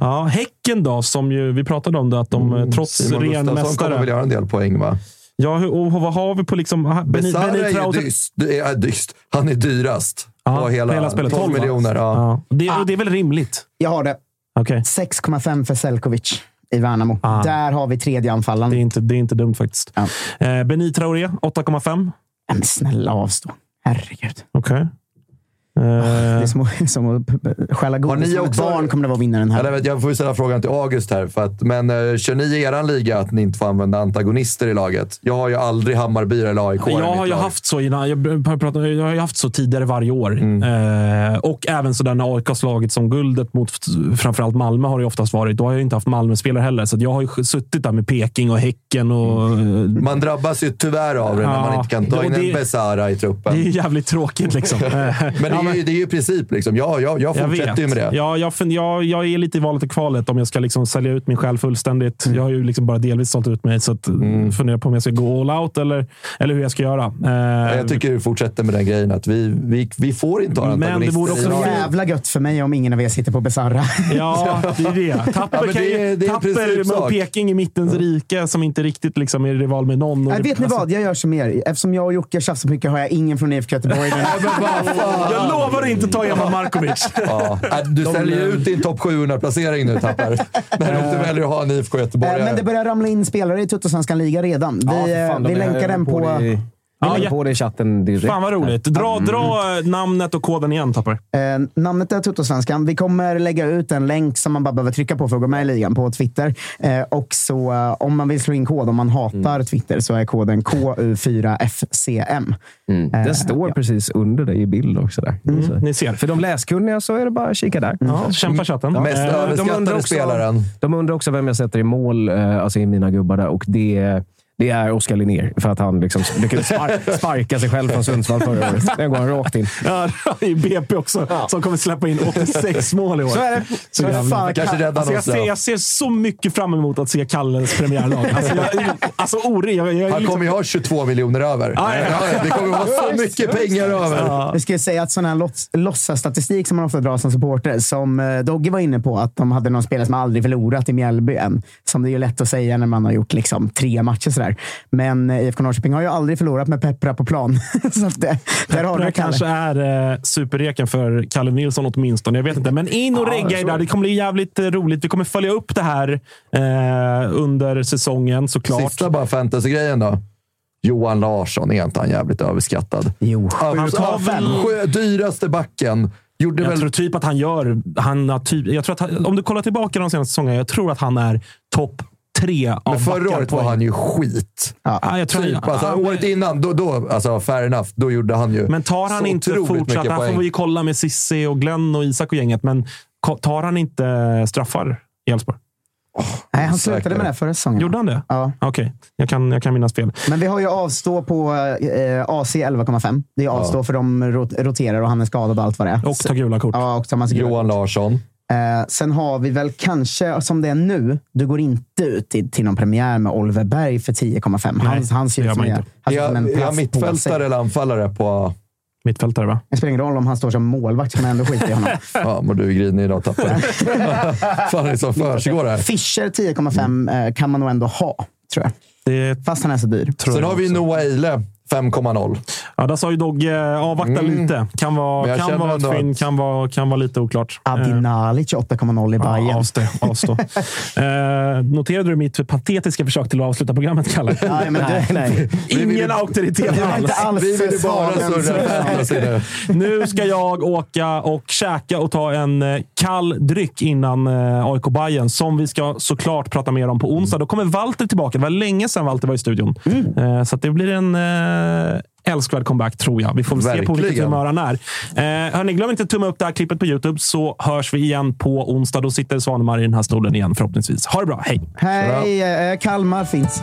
Ja, häcken då, som ju, vi pratade om det, att de eh, trots Mm. Simon ren Gustafsson kommer väl mästare... göra en del poäng, va? Ja, hur- och vad har vi på liksom... aha, Beni- Besara är ju dyst. Det är dyst. Han är dyrast. Ja, på hela, hela spelet, 12 12, va? miljoner. Ja. Ja. Det, och det är väl rimligt? Jag har det. Okej. 6,5 för Selkovic i Värnamo. Ah. Där har vi tredje anfallaren. Det är inte, det är inte dumt faktiskt. Ja. Eh, Benit Traoré, 8,5. Men snälla avstå. Herregud. Okej. Det Eh, är som, att- som att stjäla Har godis ni från ett också- barn kommer det vara vinnaren här. Eller, vet, jag får ju ställa frågan till August här. För att, men eh, kör ni i eran liga att ni inte får använda antagonister i laget? Jag har ju aldrig Hammarby eller AIK i jag har ju haft så innan. Jag, har pratat, jag har ju haft så tidigare varje år. Mm. Eh, och även så där när AIK har slagit som guldet mot framförallt Malmö har det ju oftast varit. Då har jag ju inte haft Malmö-spelare heller. Så att jag har ju suttit där med Peking och Häcken. Och, Mm. Man drabbas ju tyvärr av det när Ja, man inte kan ta in en det- Besara i truppen. Det är jävligt tråkigt liksom. Men det är, ju, det är ju princip liksom. Ja, jag, jag fortsätter ju med det. Ja, jag, jag, jag är lite i valet och kvalet om jag ska liksom sälja ut min själ fullständigt. Mm. Jag har ju liksom bara delvis sålt ut mig, så att, mm. funderar på om jag ska gå all out eller, eller hur jag ska göra. Eh, Jag tycker du fortsätter med den grejen att vi, vi, vi får inte ha Men det vore också. Jävla gött för mig om ingen av er sitter på Besarra. Ja, det är det. Tapper, Ja, det är- det är i tapper med. Peking i mittens rike som inte riktigt liksom är rival med någon. Nej, vet ni alltså- vad? Jag gör som er. Eftersom jag och Jocke tjafsar så mycket har jag ingen från IFK Göteborg. Jag lovar att inte ta Emma Markovic. Ja. Äh, Du säljer ju ut din topp 700-placering nu, Tapper. När du inte väljer att ha en IFK Göteborg. Eh, Men det börjar ramla in spelare i Tuttosvenskan liga redan. Vi, Ja, eh, fan, de vi länkar den på... det i- Vi Ja, lägger ja. på det i chatten direkt. Fan vad roligt. Dra, dra eh, namnet och koden igen, Tapper. Eh, namnet är Tuttosvenskan. Vi kommer lägga ut en länk som man bara behöver trycka på för att gå med i ligan på Twitter. Eh, och så eh, om man vill slå in kod, om man hatar Twitter, så är koden KU4FCM. Mm. Eh, Den står ja. precis under dig i bild också. Där. Så. Ni ser. För de läskunniga så är det bara att kika där. Ja, kämpa chatten. Mest Eh, de överskattade också- spelaren. De undrar också vem jag sätter i mål, eh, alltså i mina gubbar där. Och det, det är Oskar Linnér. För att han liksom lyckades spar- sparka sig själv från Sundsvall förra året. Den går han rakt in. Ja, är BP också, som kommer släppa in 86 mål i år. Så är det. Så jävla- fan, Kanske räddar Alltså jag, ser, ja. jag ser så mycket fram emot att se Kalles premiärlag. Alltså, jag, alltså ore, jag, jag, Han liksom, kommer ju ha 22 miljoner över. Ja, ja. Ja, det kommer vara så mycket pengar över. Jag skulle säga att sån här låts- låtsasstatistik som man ofta drar som supporter, som eh, Dogge var inne på, att de hade någon spelare som aldrig förlorat i Mjällby än. Som det är ju lätt att säga när man har gjort liksom tre matcher sådär. Men eh, IFK Norrköping har ju aldrig förlorat med Peppra på plan. så att det, där har det du kanske är eh, superreken för Kalle Nilsson åtminstone. Jag vet inte. Men in och regga i där. Det kommer bli jävligt eh, roligt. Vi kommer följa upp det här eh, under säsongen såklart. Sista bara fantasy-grejen då. Johan Larsson, är inte han jävligt överskattad? Jo. Han tar väl- Sjö, dyraste backen. Gjorde Jag väl... tror typ att han gör... Han har typ, jag tror att han, om du kollar tillbaka de senaste säsongerna, jag tror att han är topp tre av Men förra året var han ju skit. Ja, jag tror Typ, alltså, ja, året innan, då, då, alltså fair enough, då gjorde han ju Men tar han så inte fortsatt... Han får vi kolla med Sissi och Glenn och Isak och gänget, men tar han inte straffar i Elfsborg? Nej, han slutade med det förra säsongen. Gjorde han det? Ja. Okej, jag, kan, jag kan minnas fel. Men vi har ju avstå på eh, AC 11,5. Det är avstå för de rot- roterar och han är skadad och allt vad det är. Och tar gula kort. Ja, och tar massa gula Johan Larsson. Eh, sen har vi väl kanske, som det är nu, du går inte ut till, till någon premiär med Oliver Berg för 10,5. Han, han ser ut som, han ser Är ut som en är jag mittfältare eller anfallare på... Mittfältare, va? Det spelar ingen roll om han står som målvakt, man ändå skita i honom. Ja, mår du grinig idag, Tapper? fan är det som försiggår här? Fischer 10,5 eh, kan man nog ändå ha, tror jag. Det Fast han är så dyr. Sen har vi. Noah Eile, 5,0. Ja, där sa ju Dogge avvakta Mm. lite. Kan vara, kan vara ett fynd, att- kan vara, kan vara lite oklart. Adinalic 8,0 i Ja, Bayern. avstå. avstå. eh, noterade du mitt patetiska försök till att avsluta programmet, Kalle? Nej, men du, nej. Ingen auktoritet alls. alls Vi vill ju bara surra nu. Ska jag åka och käka och ta en eh, kall dryck innan eh, AIK Bayern som vi ska såklart prata mer om på onsdag. Då kommer Walter tillbaka. Det var länge sedan Walter var i studion. Eh, så att det blir en eh, älskvärd comeback, tror jag. Vi får se på vilket humör han är. Eh, hörni, glöm inte att tumma upp det här klippet på Youtube så hörs vi igen på onsdag. Då sitter Svanemar i den här stolen igen förhoppningsvis. Ha det bra. Hej! Hej, eh, Kalmar finns.